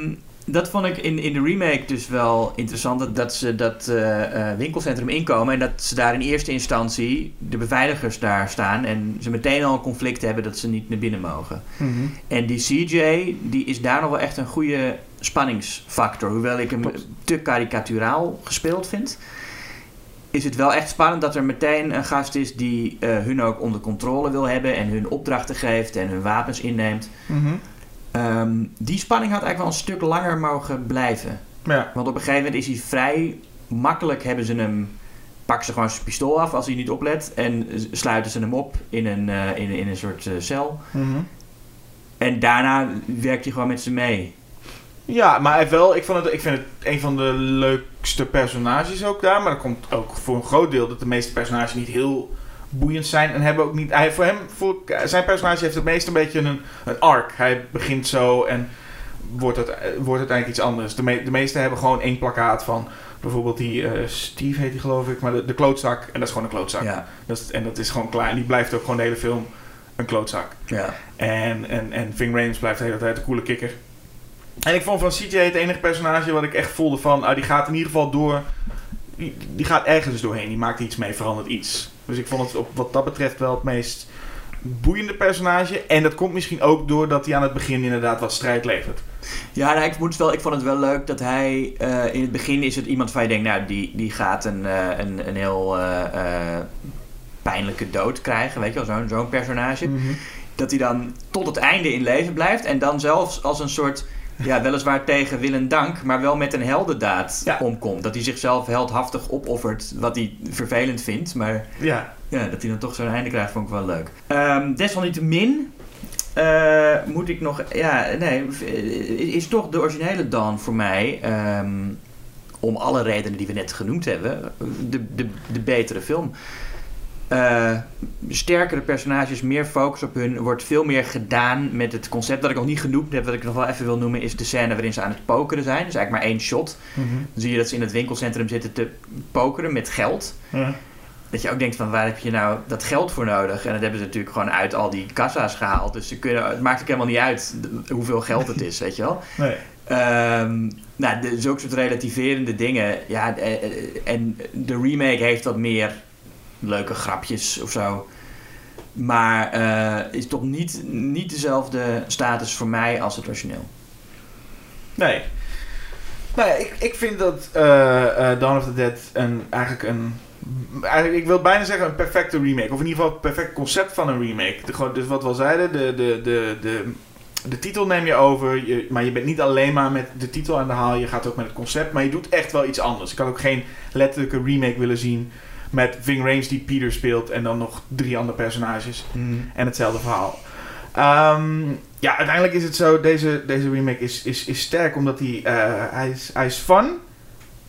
dat vond ik in, in de remake dus wel interessant. Dat, dat ze dat eh, eh, winkelcentrum inkomen. En dat ze daar in eerste instantie de beveiligers daar staan. En ze meteen al een conflict hebben dat ze niet naar binnen mogen. Mhm. En die CJ, die is daar nog wel echt een goede spanningsfactor. Hoewel ik hem te karikaturaal gespeeld vind. Is het wel echt spannend dat er meteen een gast is die eh, hun ook onder controle wil hebben. En hun opdrachten geeft en hun wapens inneemt. Mhm. Ehm, die spanning had eigenlijk wel een stuk langer mogen blijven. Ja. Want op een gegeven moment is hij vrij makkelijk hebben ze hem. Pakken ze gewoon zijn pistool af als hij niet oplet. En sluiten ze hem op in een, eh, in, in een soort eh, cel. Mhm. En daarna werkt hij gewoon met ze mee. Ja, maar hij wel, ik, vond het, ik vind het een van de leukste personages ook daar. Maar dat komt ook voor een groot deel dat de meeste personages niet heel boeiend zijn. En hebben ook niet. Hij, voor hem, voor, zijn personage heeft het meest een beetje een, een arc. Hij begint zo en wordt, het, wordt uiteindelijk iets anders. De, me, de meeste hebben gewoon één plakkaat van. Bijvoorbeeld die eh, Steve heet die geloof ik, maar de, de klootzak. En dat is gewoon een klootzak. Ja, Dat is, en dat is gewoon klaar. En die blijft ook gewoon de hele film een klootzak. ja. En, en, en Ving Rhames blijft de hele tijd een coole kikker. En ik vond van CJ het enige personage wat ik echt voelde van... ah, die gaat in ieder geval door... Die, die gaat ergens doorheen. Die maakt iets mee, verandert iets. Dus ik vond het op wat dat betreft wel het meest boeiende personage. En dat komt misschien ook doordat hij aan het begin inderdaad wat strijd levert. ja nou, ik, moet wel, ik vond het wel leuk dat hij... eh, in het begin is het iemand van je denkt... Nou, die, die gaat een, eh, een, een heel... eh, pijnlijke dood krijgen, weet je wel, zo'n zo'n personage. Mhm. Dat hij dan tot het einde in leven blijft en dan zelfs als een soort, ja, weliswaar tegen wil en dank, maar wel met een heldendaad Ja. omkomt. Dat hij zichzelf heldhaftig opoffert, wat hij vervelend vindt, maar Ja, ja, dat hij dan toch zo'n einde krijgt, vond ik wel leuk. Ehm, desalniettemin eh, moet ik nog... Ja, nee, eh, is toch de originele Dawn voor mij... ehm, om alle redenen die we net genoemd hebben... de, de, de betere film. Eh, sterkere personages, meer focus op hun. wordt veel meer gedaan met het concept dat ik nog niet genoemd heb... wat ik nog wel even wil noemen... is de scène waarin ze aan het pokeren zijn. Dus eigenlijk maar één shot. Mhm. Dan zie je dat ze in het winkelcentrum zitten te pokeren met geld... ja. Dat je ook denkt van waar heb je nou dat geld voor nodig? En dat hebben ze natuurlijk gewoon uit al die kassa's gehaald. Dus ze kunnen, het maakt ook helemaal niet uit hoeveel geld het is, weet je wel. (laughs) Nee. Ehm, nou, de, zulke soort relativerende dingen. Ja, eh, eh, en de remake heeft wat meer leuke grapjes of zo. Maar eh, is toch niet, niet dezelfde status voor mij als het origineel. Nee. Nou ja, ik, ik vind dat eh, eh, Dawn of the Dead een, eigenlijk een... Eigenlijk, ik wil bijna zeggen een perfecte remake. Of in ieder geval het perfecte concept van een remake. De, dus wat we al zeiden, de, de, de, de, de titel neem je over. Maar je bent niet alleen maar met de titel aan de haal. Je gaat ook met het concept. Maar je doet echt wel iets anders. Ik kan ook geen letterlijke remake willen zien met Ving Rhames die Peter speelt. En dan nog drie andere personages. En hetzelfde verhaal. Ehm, ja, uiteindelijk is het zo, deze, deze remake is, is, is sterk omdat hij, eh, hij, is, hij is fun.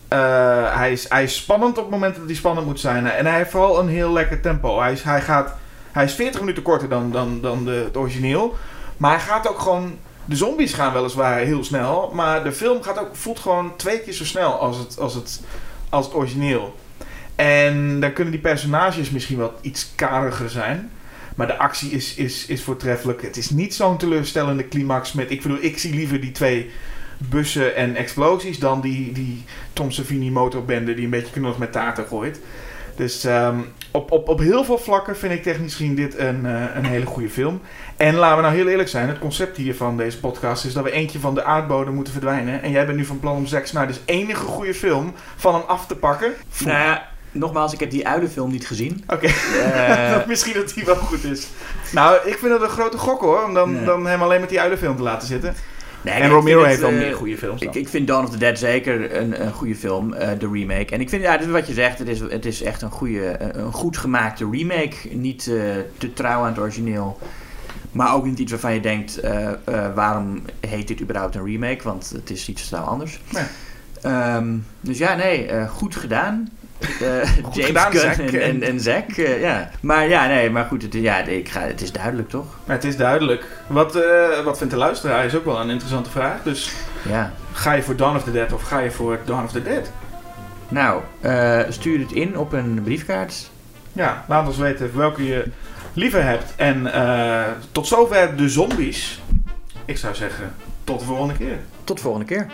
Eh, hij, is, hij is spannend op het moment dat hij spannend moet zijn. En hij heeft vooral een heel lekker tempo. Hij is, hij gaat, hij is 40 minuten korter dan, dan, dan de, het origineel. Maar hij gaat ook gewoon... De zombies gaan weliswaar heel snel. Maar de film gaat ook, voelt gewoon twee keer zo snel als het, als het, als het origineel. En dan kunnen die personages misschien wat iets kariger zijn. Maar de actie is, is, is voortreffelijk. Het is niet zo'n teleurstellende climax met... Ik bedoel, ik zie liever die twee bussen en explosies... dan die, die Tom Savini motorbende die een beetje knullig met taarten gooit. Dus ehm, op, op, op heel veel vlakken vind ik technisch gezien dit een, eh, een hele goede film. En laten we nou heel eerlijk zijn. Het concept hier van deze podcast is dat we eentje van de aardbodem moeten verdwijnen. En jij bent nu van plan om Zack Snyder's enige goede film van hem af te pakken. Nou ja, nogmaals, ik heb die uilenfilm niet gezien. Oké. Eh, (laughs) Misschien dat die wel goed is. Nou, ik vind het een grote gok hoor. Om dan, Ja. dan hem alleen met die uilenfilm te laten zitten. nee, en Romero vind heeft het, wel eh, meer goede films dan. Ik, ik vind Dawn of the Dead zeker een, een goede film, eh, de remake. En ik vind, ja, dit is wat je zegt, het is, het is echt een, goede, een goed gemaakte remake. Niet eh, te trouw aan het origineel. Maar ook niet iets waarvan je denkt, eh, eh, waarom heet dit überhaupt een remake? Want het is iets totaal anders. Nee. Ehm, dus ja, nee, eh, goed gedaan. Eh, James gedaan, Gunn Zack. en, en, en Zack, eh, ja. Maar ja, nee, maar goed, het, ja, ik ga, het is duidelijk toch? Maar het is duidelijk. Wat, eh, wat vindt de luisteraar is ook wel een interessante vraag. Dus Ja. ga je voor Dawn of the Dead of ga je voor Dawn of the Dead? Nou, stuur het in op een briefkaart. Ja, laat ons weten welke je liever hebt. En tot zover de zombies. Ik zou zeggen, tot de volgende keer. Tot de volgende keer.